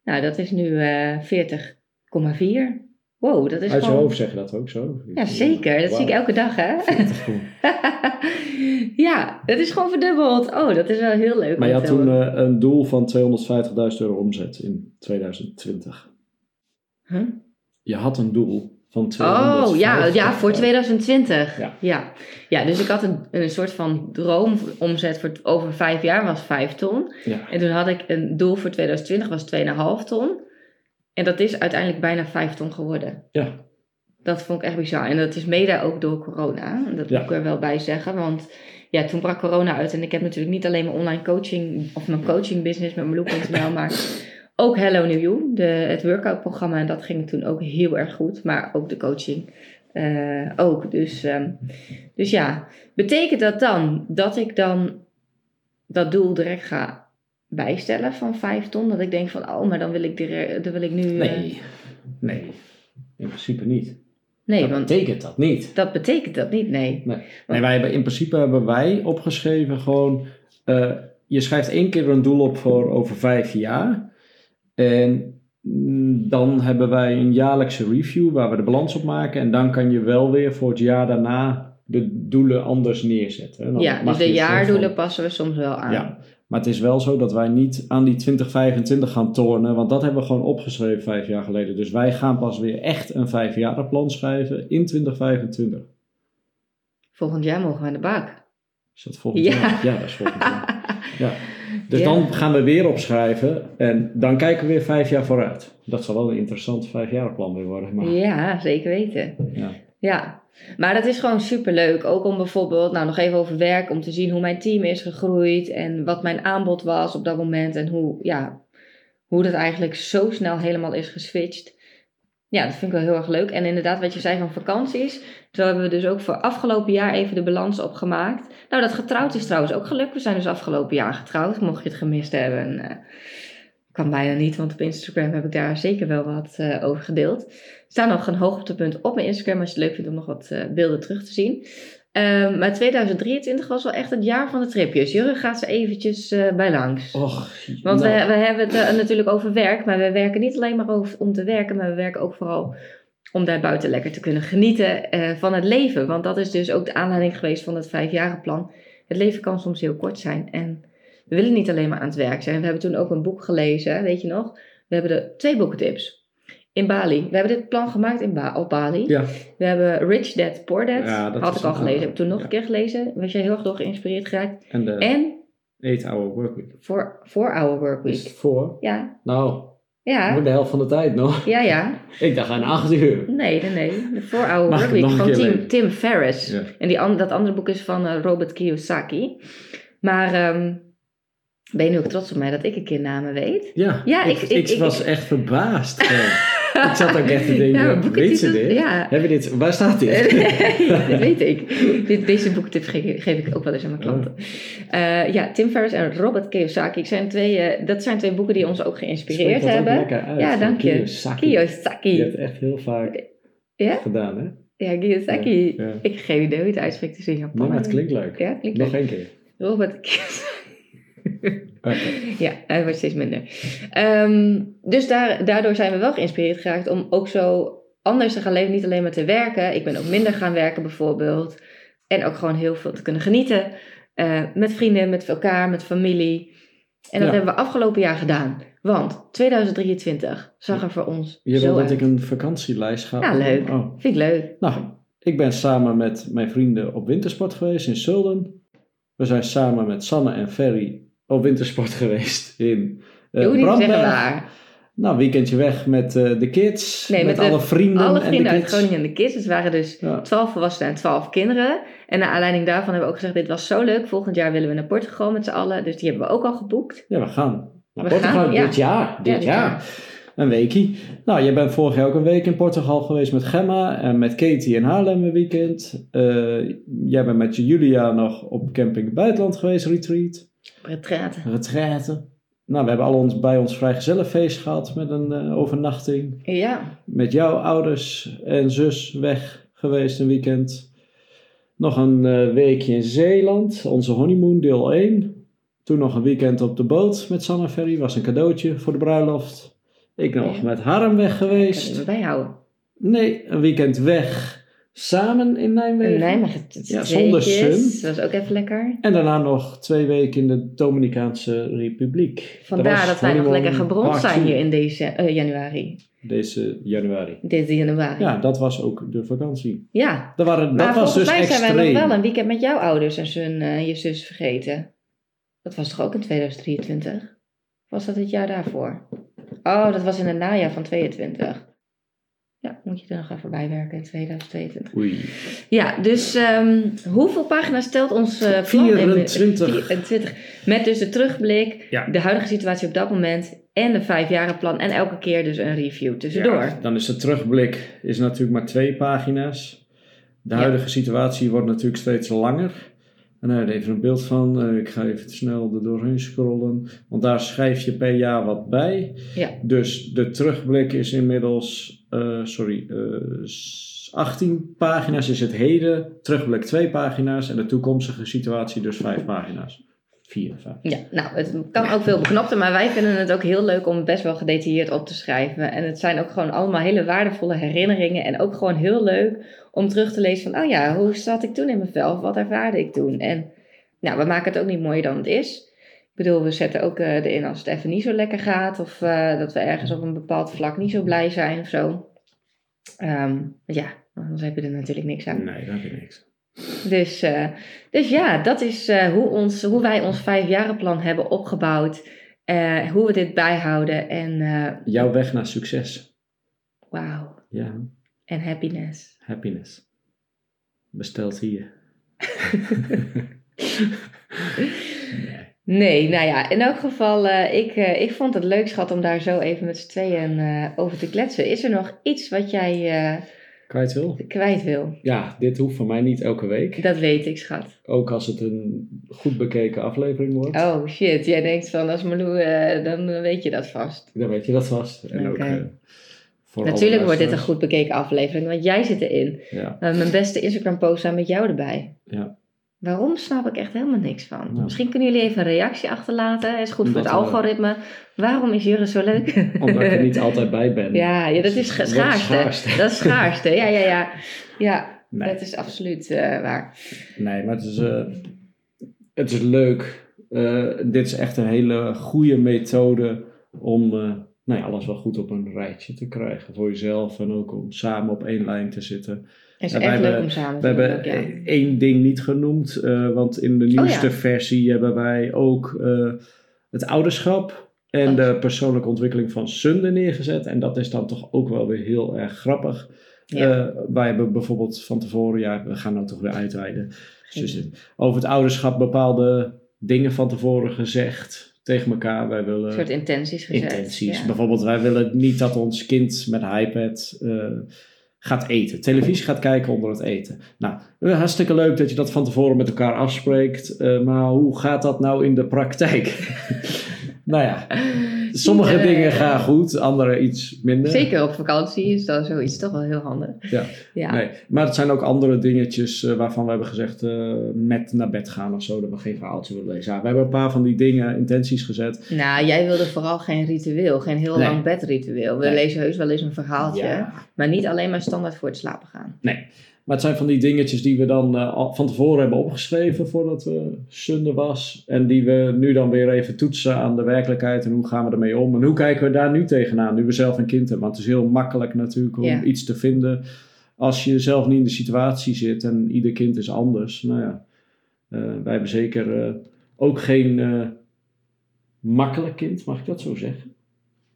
Nou, dat is nu eh 40,4. Wow, dat is Uit je gewoon... hoofd zeg je dat ook zo? Ja, zeker. Dat zie ik elke dag, hè? 40 gewoon. [LAUGHS] ja, dat is gewoon verdubbeld. Oh, dat is wel heel leuk. Maar je had toen eh, een doel van 250.000 euro omzet in 2020. Huh? Je had een doel van 250.000 Oh, ja, ja, voor 2020. Ja. Ja. ja. dus ik had een, een soort van droomomzet voor over vijf jaar was 5 ton. Ja. En toen had ik een doel voor 2020 was 2,5 ton. En dat is uiteindelijk bijna 5 ton geworden. Ja. Dat vond ik echt bizar. En dat is mede ook door corona. Dat Ja. moet ik er wel bij zeggen. Want ja, toen brak corona uit. En ik heb natuurlijk niet alleen mijn online coaching of mijn coaching business met Meloe.nl, maar ook Hello New You, de, het workout programma. En dat ging toen ook heel erg goed. Maar ook de coaching eh, ook. Dus, ehm, dus ja, betekent dat dan dat ik dan dat doel direct ga bijstellen van 5 ton? Dat ik denk van, oh, maar dan wil ik, direct, dan wil ik nu... eh, Nee. Nee. In principe niet. nee, dat want betekent dat niet. dat betekent dat niet, nee. Nee. nee wij hebben, in principe hebben wij opgeschreven gewoon... eh, je schrijft één keer een doel op voor over vijf jaar. En mm, dan hebben wij een jaarlijkse review waar we de balans op maken. En dan kan je wel weer voor het jaar daarna de doelen anders neerzetten. Dan ja, dus de jaardoelen van- passen we soms wel aan. Ja, maar het is wel zo dat wij niet aan die 2025 gaan tornen, want dat hebben we gewoon opgeschreven vijf jaar geleden. Dus wij gaan pas weer echt een vijfjarenplan schrijven in 2025. Volgend jaar mogen we aan de bak. Is dat volgend Ja. jaar? Ja, dat is volgend jaar. [LAUGHS] Ja. Dus dan gaan we weer opschrijven en dan kijken we weer vijf jaar vooruit. Dat zal wel een interessant vijfjarenplan weer worden. Maar, Ja, zeker weten. ja. Ja, maar dat is gewoon super leuk. Ook om bijvoorbeeld, nou nog even over werk, om te zien hoe mijn team is gegroeid en wat mijn aanbod was op dat moment en hoe, ja, hoe dat eigenlijk zo snel helemaal is geswitcht. Ja, dat vind ik wel heel erg leuk. En inderdaad, wat je zei van vakanties. Zo hebben we dus ook voor afgelopen jaar even de balans opgemaakt. Nou, dat getrouwd is trouwens ook gelukt. We zijn dus afgelopen jaar getrouwd, mocht je het gemist hebben. eh, Kan bijna niet, want op Instagram heb ik daar zeker wel wat eh, over gedeeld. Er staan nog een hoogtepunt op mijn Instagram als je het leuk vindt om nog wat eh, beelden terug te zien. Ehm, maar 2023 was wel echt het jaar van de tripjes. Jurgen gaat ze eventjes eh, bij langs. Och, Want nou, we, we hebben het eh, natuurlijk over werk, maar we werken niet alleen maar over, om te werken, maar we werken ook vooral om daar buiten lekker te kunnen genieten eh, van het leven. Want dat is dus ook de aanleiding geweest van het vijfjarenplan. Het leven kan soms heel kort zijn en we willen niet alleen maar aan het werk zijn. We hebben toen ook een boek gelezen, weet je nog? We hebben de twee boekentips. In Bali. We hebben dit plan gemaakt in ba op Bali. Ja, We hebben Rich Dad, Poor Dad. Ja, dat Had ik al gelezen. Heb ik toen nog ja. een keer gelezen. Was jij heel erg door geïnspireerd geraakt. en de En 8-hour workweek. voor Four Hour Work Is Week. het voor? Ja, Nou, ja, voor de helft van de tijd nog. ja, ja. [LAUGHS] Ik dacht aan 8 uur. Nee, nee, nee. De Four Hour Mag ik Work het Week nog een van Tim? Tim Ferriss. Ja. En die an- dat andere boek is van eh, Robert Kiyosaki. Maar ehm, ben je nu ook trots op mij dat ik een keer namen weet? Ja, Ja, ik, ik- ik, ik- was echt verbaasd. [LAUGHS] Ik zat ook echt te denken, Ja, weet ze dit? ja. Hebben dit? Waar staat dit? [LAUGHS] Nee, dat weet ik. [LAUGHS] Dit, deze boekentip geef, geef ik ook wel eens aan mijn klanten. Eh, ja, Tim Ferriss en Robert Kiyosaki. Zijn twee, eh, dat zijn twee boeken die ons ook geïnspireerd dat ook hebben. lekker uit, Ja, dank je. Kiyosaki. Kiyosaki. Je hebt echt heel vaak Ja? gedaan, hè? Ja, Kiyosaki. Ja, ja. Ik heb geen idee hoe het uitspreekt. Is in Japan. Nee, maar het klinkt leuk. Ja, klinkt Nog één keer. Robert Kiyosaki. Ja, hij wordt steeds minder. Ehm, dus daar, daardoor zijn we wel geïnspireerd geraakt om ook zo anders te gaan leven. Niet alleen maar te werken. Ik ben ook minder gaan werken bijvoorbeeld. En ook gewoon heel veel te kunnen genieten. Eh, met vrienden, met elkaar, met familie. En dat Ja. hebben we afgelopen jaar gedaan. Want 2023 zag er voor ons Je wil dat ik een vakantielijst ga Ja, leuk. Oh. Vind ik leuk. Nou, ik ben samen met mijn vrienden op wintersport geweest in Sulden. We zijn samen met Sanne en Ferry op wintersport [LAUGHS] geweest in uh, Brandberg. waar. Nou, weekendje weg met eh, de kids, Nee, met, met de- alle vrienden Alle en vrienden de uit kids. Groningen en de kids. Het waren dus Ja. 12 volwassenen en 12 kinderen. En naar aanleiding daarvan hebben we ook gezegd, dit was zo leuk. Volgend jaar willen we naar Portugal met z'n allen. Dus die hebben we ook al geboekt. Ja, we gaan naar We Portugal gaan, ja. dit jaar. Dit dit jaar. jaar. Een weekie. Nou, jij bent vorig jaar ook een week in Portugal geweest met Gemma en met Katie in Haarlem een weekend. Eh, jij bent met Julia nog op camping buitenland geweest, retreat, Retraite. retraite. Nou, we hebben al ons, bij ons vrijgezellenfeest gehad met een eh, overnachting. Ja, Met jouw ouders en zus weg geweest een weekend. Nog een eh, weekje in Zeeland, onze honeymoon deel 1. Toen nog een weekend op de boot met Sanne Ferry, was een cadeautje voor de bruiloft. Ik nog Ja. met Harm weg kan geweest. je me bijhouden. Nee, een weekend weg samen in Nijmegen. In Nijmegen. Ja, zonder sun. Dat was ook even lekker. En daarna nog twee weken in de Dominicaanse Republiek. Vandaar dat wij nog lekker gebrond zijn hier in deze eh, januari. Deze januari. Deze januari. Ja, dat was ook de vakantie. Ja. Dat, waren, Maar dat was volgens dus mij zijn extreem. wij nog wel een weekend met jouw ouders en zijn, eh, je zus vergeten. Dat was toch ook in 2023? Of was dat het jaar daarvoor? Oh, dat was in het najaar van 22. Ja, moet je er nog even bij werken in 2022. Oei. Ja, dus ehm, hoeveel pagina's telt ons eh plan? 24. 24. Met dus de terugblik, Ja. de huidige situatie op dat moment en de vijfjarenplan. En elke keer dus een review tussendoor. Ja, dan is de terugblik is natuurlijk maar twee pagina's. De Ja. huidige situatie wordt natuurlijk steeds langer. En daar even een beeld van. Eh, ik ga even snel er doorheen scrollen. Want daar schrijf je per jaar wat bij. Ja. Dus de terugblik is inmiddels, eh, sorry, eh, s- 18 pagina's is het heden. Terugblik twee pagina's. En de toekomstige situatie dus vijf pagina's. Vier, vijf. Ja, nou, het kan ook veel beknopter, maar wij vinden het ook heel leuk om het best wel gedetailleerd op te schrijven. En het zijn ook gewoon allemaal hele waardevolle herinneringen en ook gewoon heel leuk om terug te lezen van, oh ja, hoe zat ik toen in mijn vel? Of wat ervaarde ik toen? En nou, we maken het ook niet mooier dan het is. Ik bedoel, we zetten ook eh, erin als het even niet zo lekker gaat of eh, dat we ergens op een bepaald vlak niet zo blij zijn of zo. Ehm, ja, anders heb je er natuurlijk niks aan. Nee, dat heb je niks. Dus, eh, dus ja, dat is eh, hoe, ons, hoe wij ons vijfjarenplan hebben opgebouwd. eh, hoe we dit bijhouden. En Jouw weg naar succes. wauw. Ja, En happiness. happiness. Besteld hier. nee. [LAUGHS] Nee, nou ja, in elk geval, ik, ik vond het leuk, schat, om daar zo even met z'n tweeën over te kletsen. Is er nog iets wat jij kwijt wil. kwijt wil. Ja, dit hoeft van mij niet elke week. Dat weet ik, schat. Ook als het een goed bekeken aflevering wordt. Oh shit, jij denkt van als Malou, eh, dan weet je dat vast. Dan weet je dat vast. En ook, eh, voor Natuurlijk wordt dit een goed bekeken aflevering, want jij zit erin. Ja, Eh, mijn beste Instagram post staan met jou erbij. ja. Waarom snap ik echt helemaal niks van? Misschien kunnen jullie even een reactie achterlaten. Is goed voor het algoritme. Waarom is Jurre zo leuk? Omdat ik er niet [LAUGHS] altijd bij ben. Ja, ja dat is Wat schaarste. Dat is schaarste. Ja, ja, ja. Ja, Nee. dat is absoluut eh, waar. Nee, maar het is, eh, het is leuk. Eh, dit is echt een hele goede methode om nou ja, alles wel goed op een rijtje te krijgen voor jezelf en ook om samen op één lijn te zitten. Het is wij echt leuk hebben- om samen We te doen. hebben ook, ja. e- één ding niet genoemd, eh, want in de nieuwste ja. versie hebben wij ook eh, het ouderschap en Oh. de persoonlijke ontwikkeling van Sunde neergezet. En dat is dan toch ook wel weer heel erg grappig. Ja. Eh, wij hebben bijvoorbeeld van tevoren, ja, we gaan nou toch weer uitweiden. Dus over het ouderschap bepaalde dingen van tevoren gezegd tegen elkaar. Wij willen Een soort intenties gezet. intenties. Bijvoorbeeld, wij willen niet dat ons kind met een iPad gaat eten. Televisie gaat kijken onder het eten. Nou, eh, hartstikke leuk dat je dat van tevoren met elkaar afspreekt. eh, maar hoe gaat dat nou in de praktijk? [LAUGHS] nou ja, sommige dingen gaan goed, andere iets minder. Zeker op vakantie is dat zoiets toch wel heel handig. Ja. ja. Nee, maar het zijn ook andere dingetjes eh, waarvan we hebben gezegd eh, met naar bed gaan of zo, dat we geen verhaaltje willen lezen. Ja, we hebben een paar van die dingen, intenties gezet. Nou, jij wilde vooral geen ritueel, geen heel Nee. lang bedritueel. We Nee. lezen heus wel eens een verhaaltje, Ja. maar niet alleen maar standaard voor het slapen gaan. Maar het zijn van die dingetjes die we dan eh, van tevoren hebben opgeschreven voordat we zonde was. En die we nu dan weer even toetsen aan de werkelijkheid en hoe gaan we ermee om. En hoe kijken we daar nu tegenaan, nu we zelf een kind hebben. Want het is heel makkelijk natuurlijk om Ja. iets te vinden als je zelf niet in de situatie zit en ieder kind is anders. Nou ja, eh, wij hebben zeker eh, ook geen makkelijk kind, mag ik dat zo zeggen?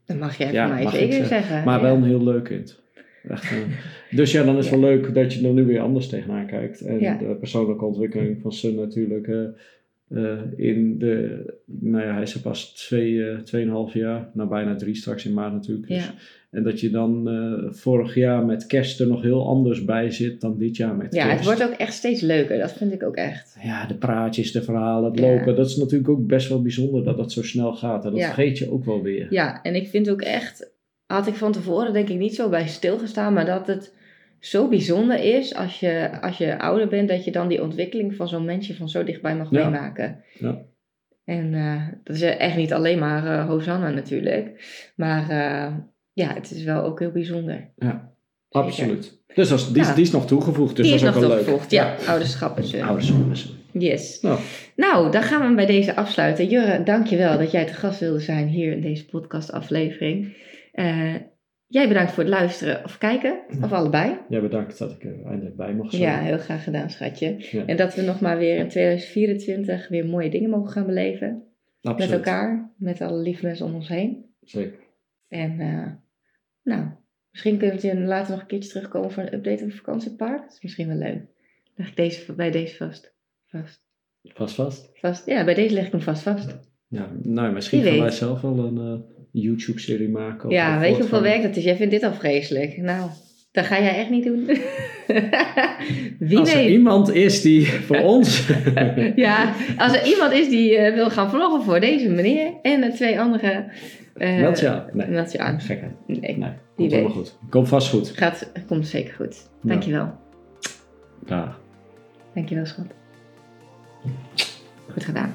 Dat mag jij Ja, van mij zeker zeggen. zeggen. Maar ja. wel een heel leuk kind. Echt, eh, [LAUGHS] dus ja, dan is het wel leuk dat je er nu weer anders tegenaan kijkt. En Ja. de persoonlijke ontwikkeling van Sun natuurlijk. eh, eh, in de, nou ja, hij is er pas twee, eh, tweeënhalf jaar, nou bijna drie straks in maart natuurlijk. Dus, Ja. En dat je dan vorig jaar met kerst er nog heel anders bij zit dan dit jaar met ja, kerst. het wordt ook echt steeds leuker. Dat vind ik ook echt. Ja, de praatjes, de verhalen, het Ja. lopen. Dat is natuurlijk ook best wel bijzonder dat dat zo snel gaat. En dat Ja. vergeet je ook wel weer. Ja, en ik vind ook echt, had ik van tevoren denk ik niet zo bij stilgestaan, maar dat het zo bijzonder is als je, als je ouder bent, dat je dan die ontwikkeling van zo'n mensje van zo dichtbij mag Ja. meemaken. Ja. En eh, dat is echt niet alleen maar eh Hosanna natuurlijk, maar eh, ja, het is wel ook heel bijzonder. Ja, Zeker. absoluut. Dus is, die, is- Ja. die is nog toegevoegd. Dus die dat is nog ook wel leuk. toegevoegd, ja, ouderschap is er. Ouderschap is er. Yes. Nou, Nou, dan gaan we hem bij deze afsluiten. Jurre, dankjewel dat jij te gast wilde zijn hier in deze podcastaflevering. Eh jij bedankt voor het luisteren of kijken, of allebei. ja, bedankt dat ik er eindelijk bij mocht zijn. Ja, heel graag gedaan, schatje. Ja. En dat we nog maar weer in 2024 weer mooie dingen mogen gaan beleven. Absoluut. Met elkaar, met alle lieve mensen om ons heen. Zeker. En eh, nou, misschien kunnen we later nog een keertje terugkomen voor een update op het vakantiepark. Dat is misschien wel leuk. Leg ik deze, bij deze vast. Vast. Vast vast. Vast. Ja, bij deze leg ik hem vast vast. Ja, nou, misschien Wie gaan wij zelf wel een eh, YouTube-serie maken. Ja, weet je hoeveel werk dat is? Jij vindt dit al vreselijk. Nou, dat ga jij echt niet doen. [LAUGHS] Wie Als er weet. iemand is die voor [LAUGHS] ons... [LAUGHS] Ja, als er iemand is die eh, wil gaan vloggen voor deze meneer en de twee andere... eh, Meld je aan. Nee, Meld je aan. gekheid. Nee, Nee, komt helemaal goed. Komt vast goed. gaat, komt zeker goed. Dankjewel. Dag. Dankjewel, schat. Goed gedaan.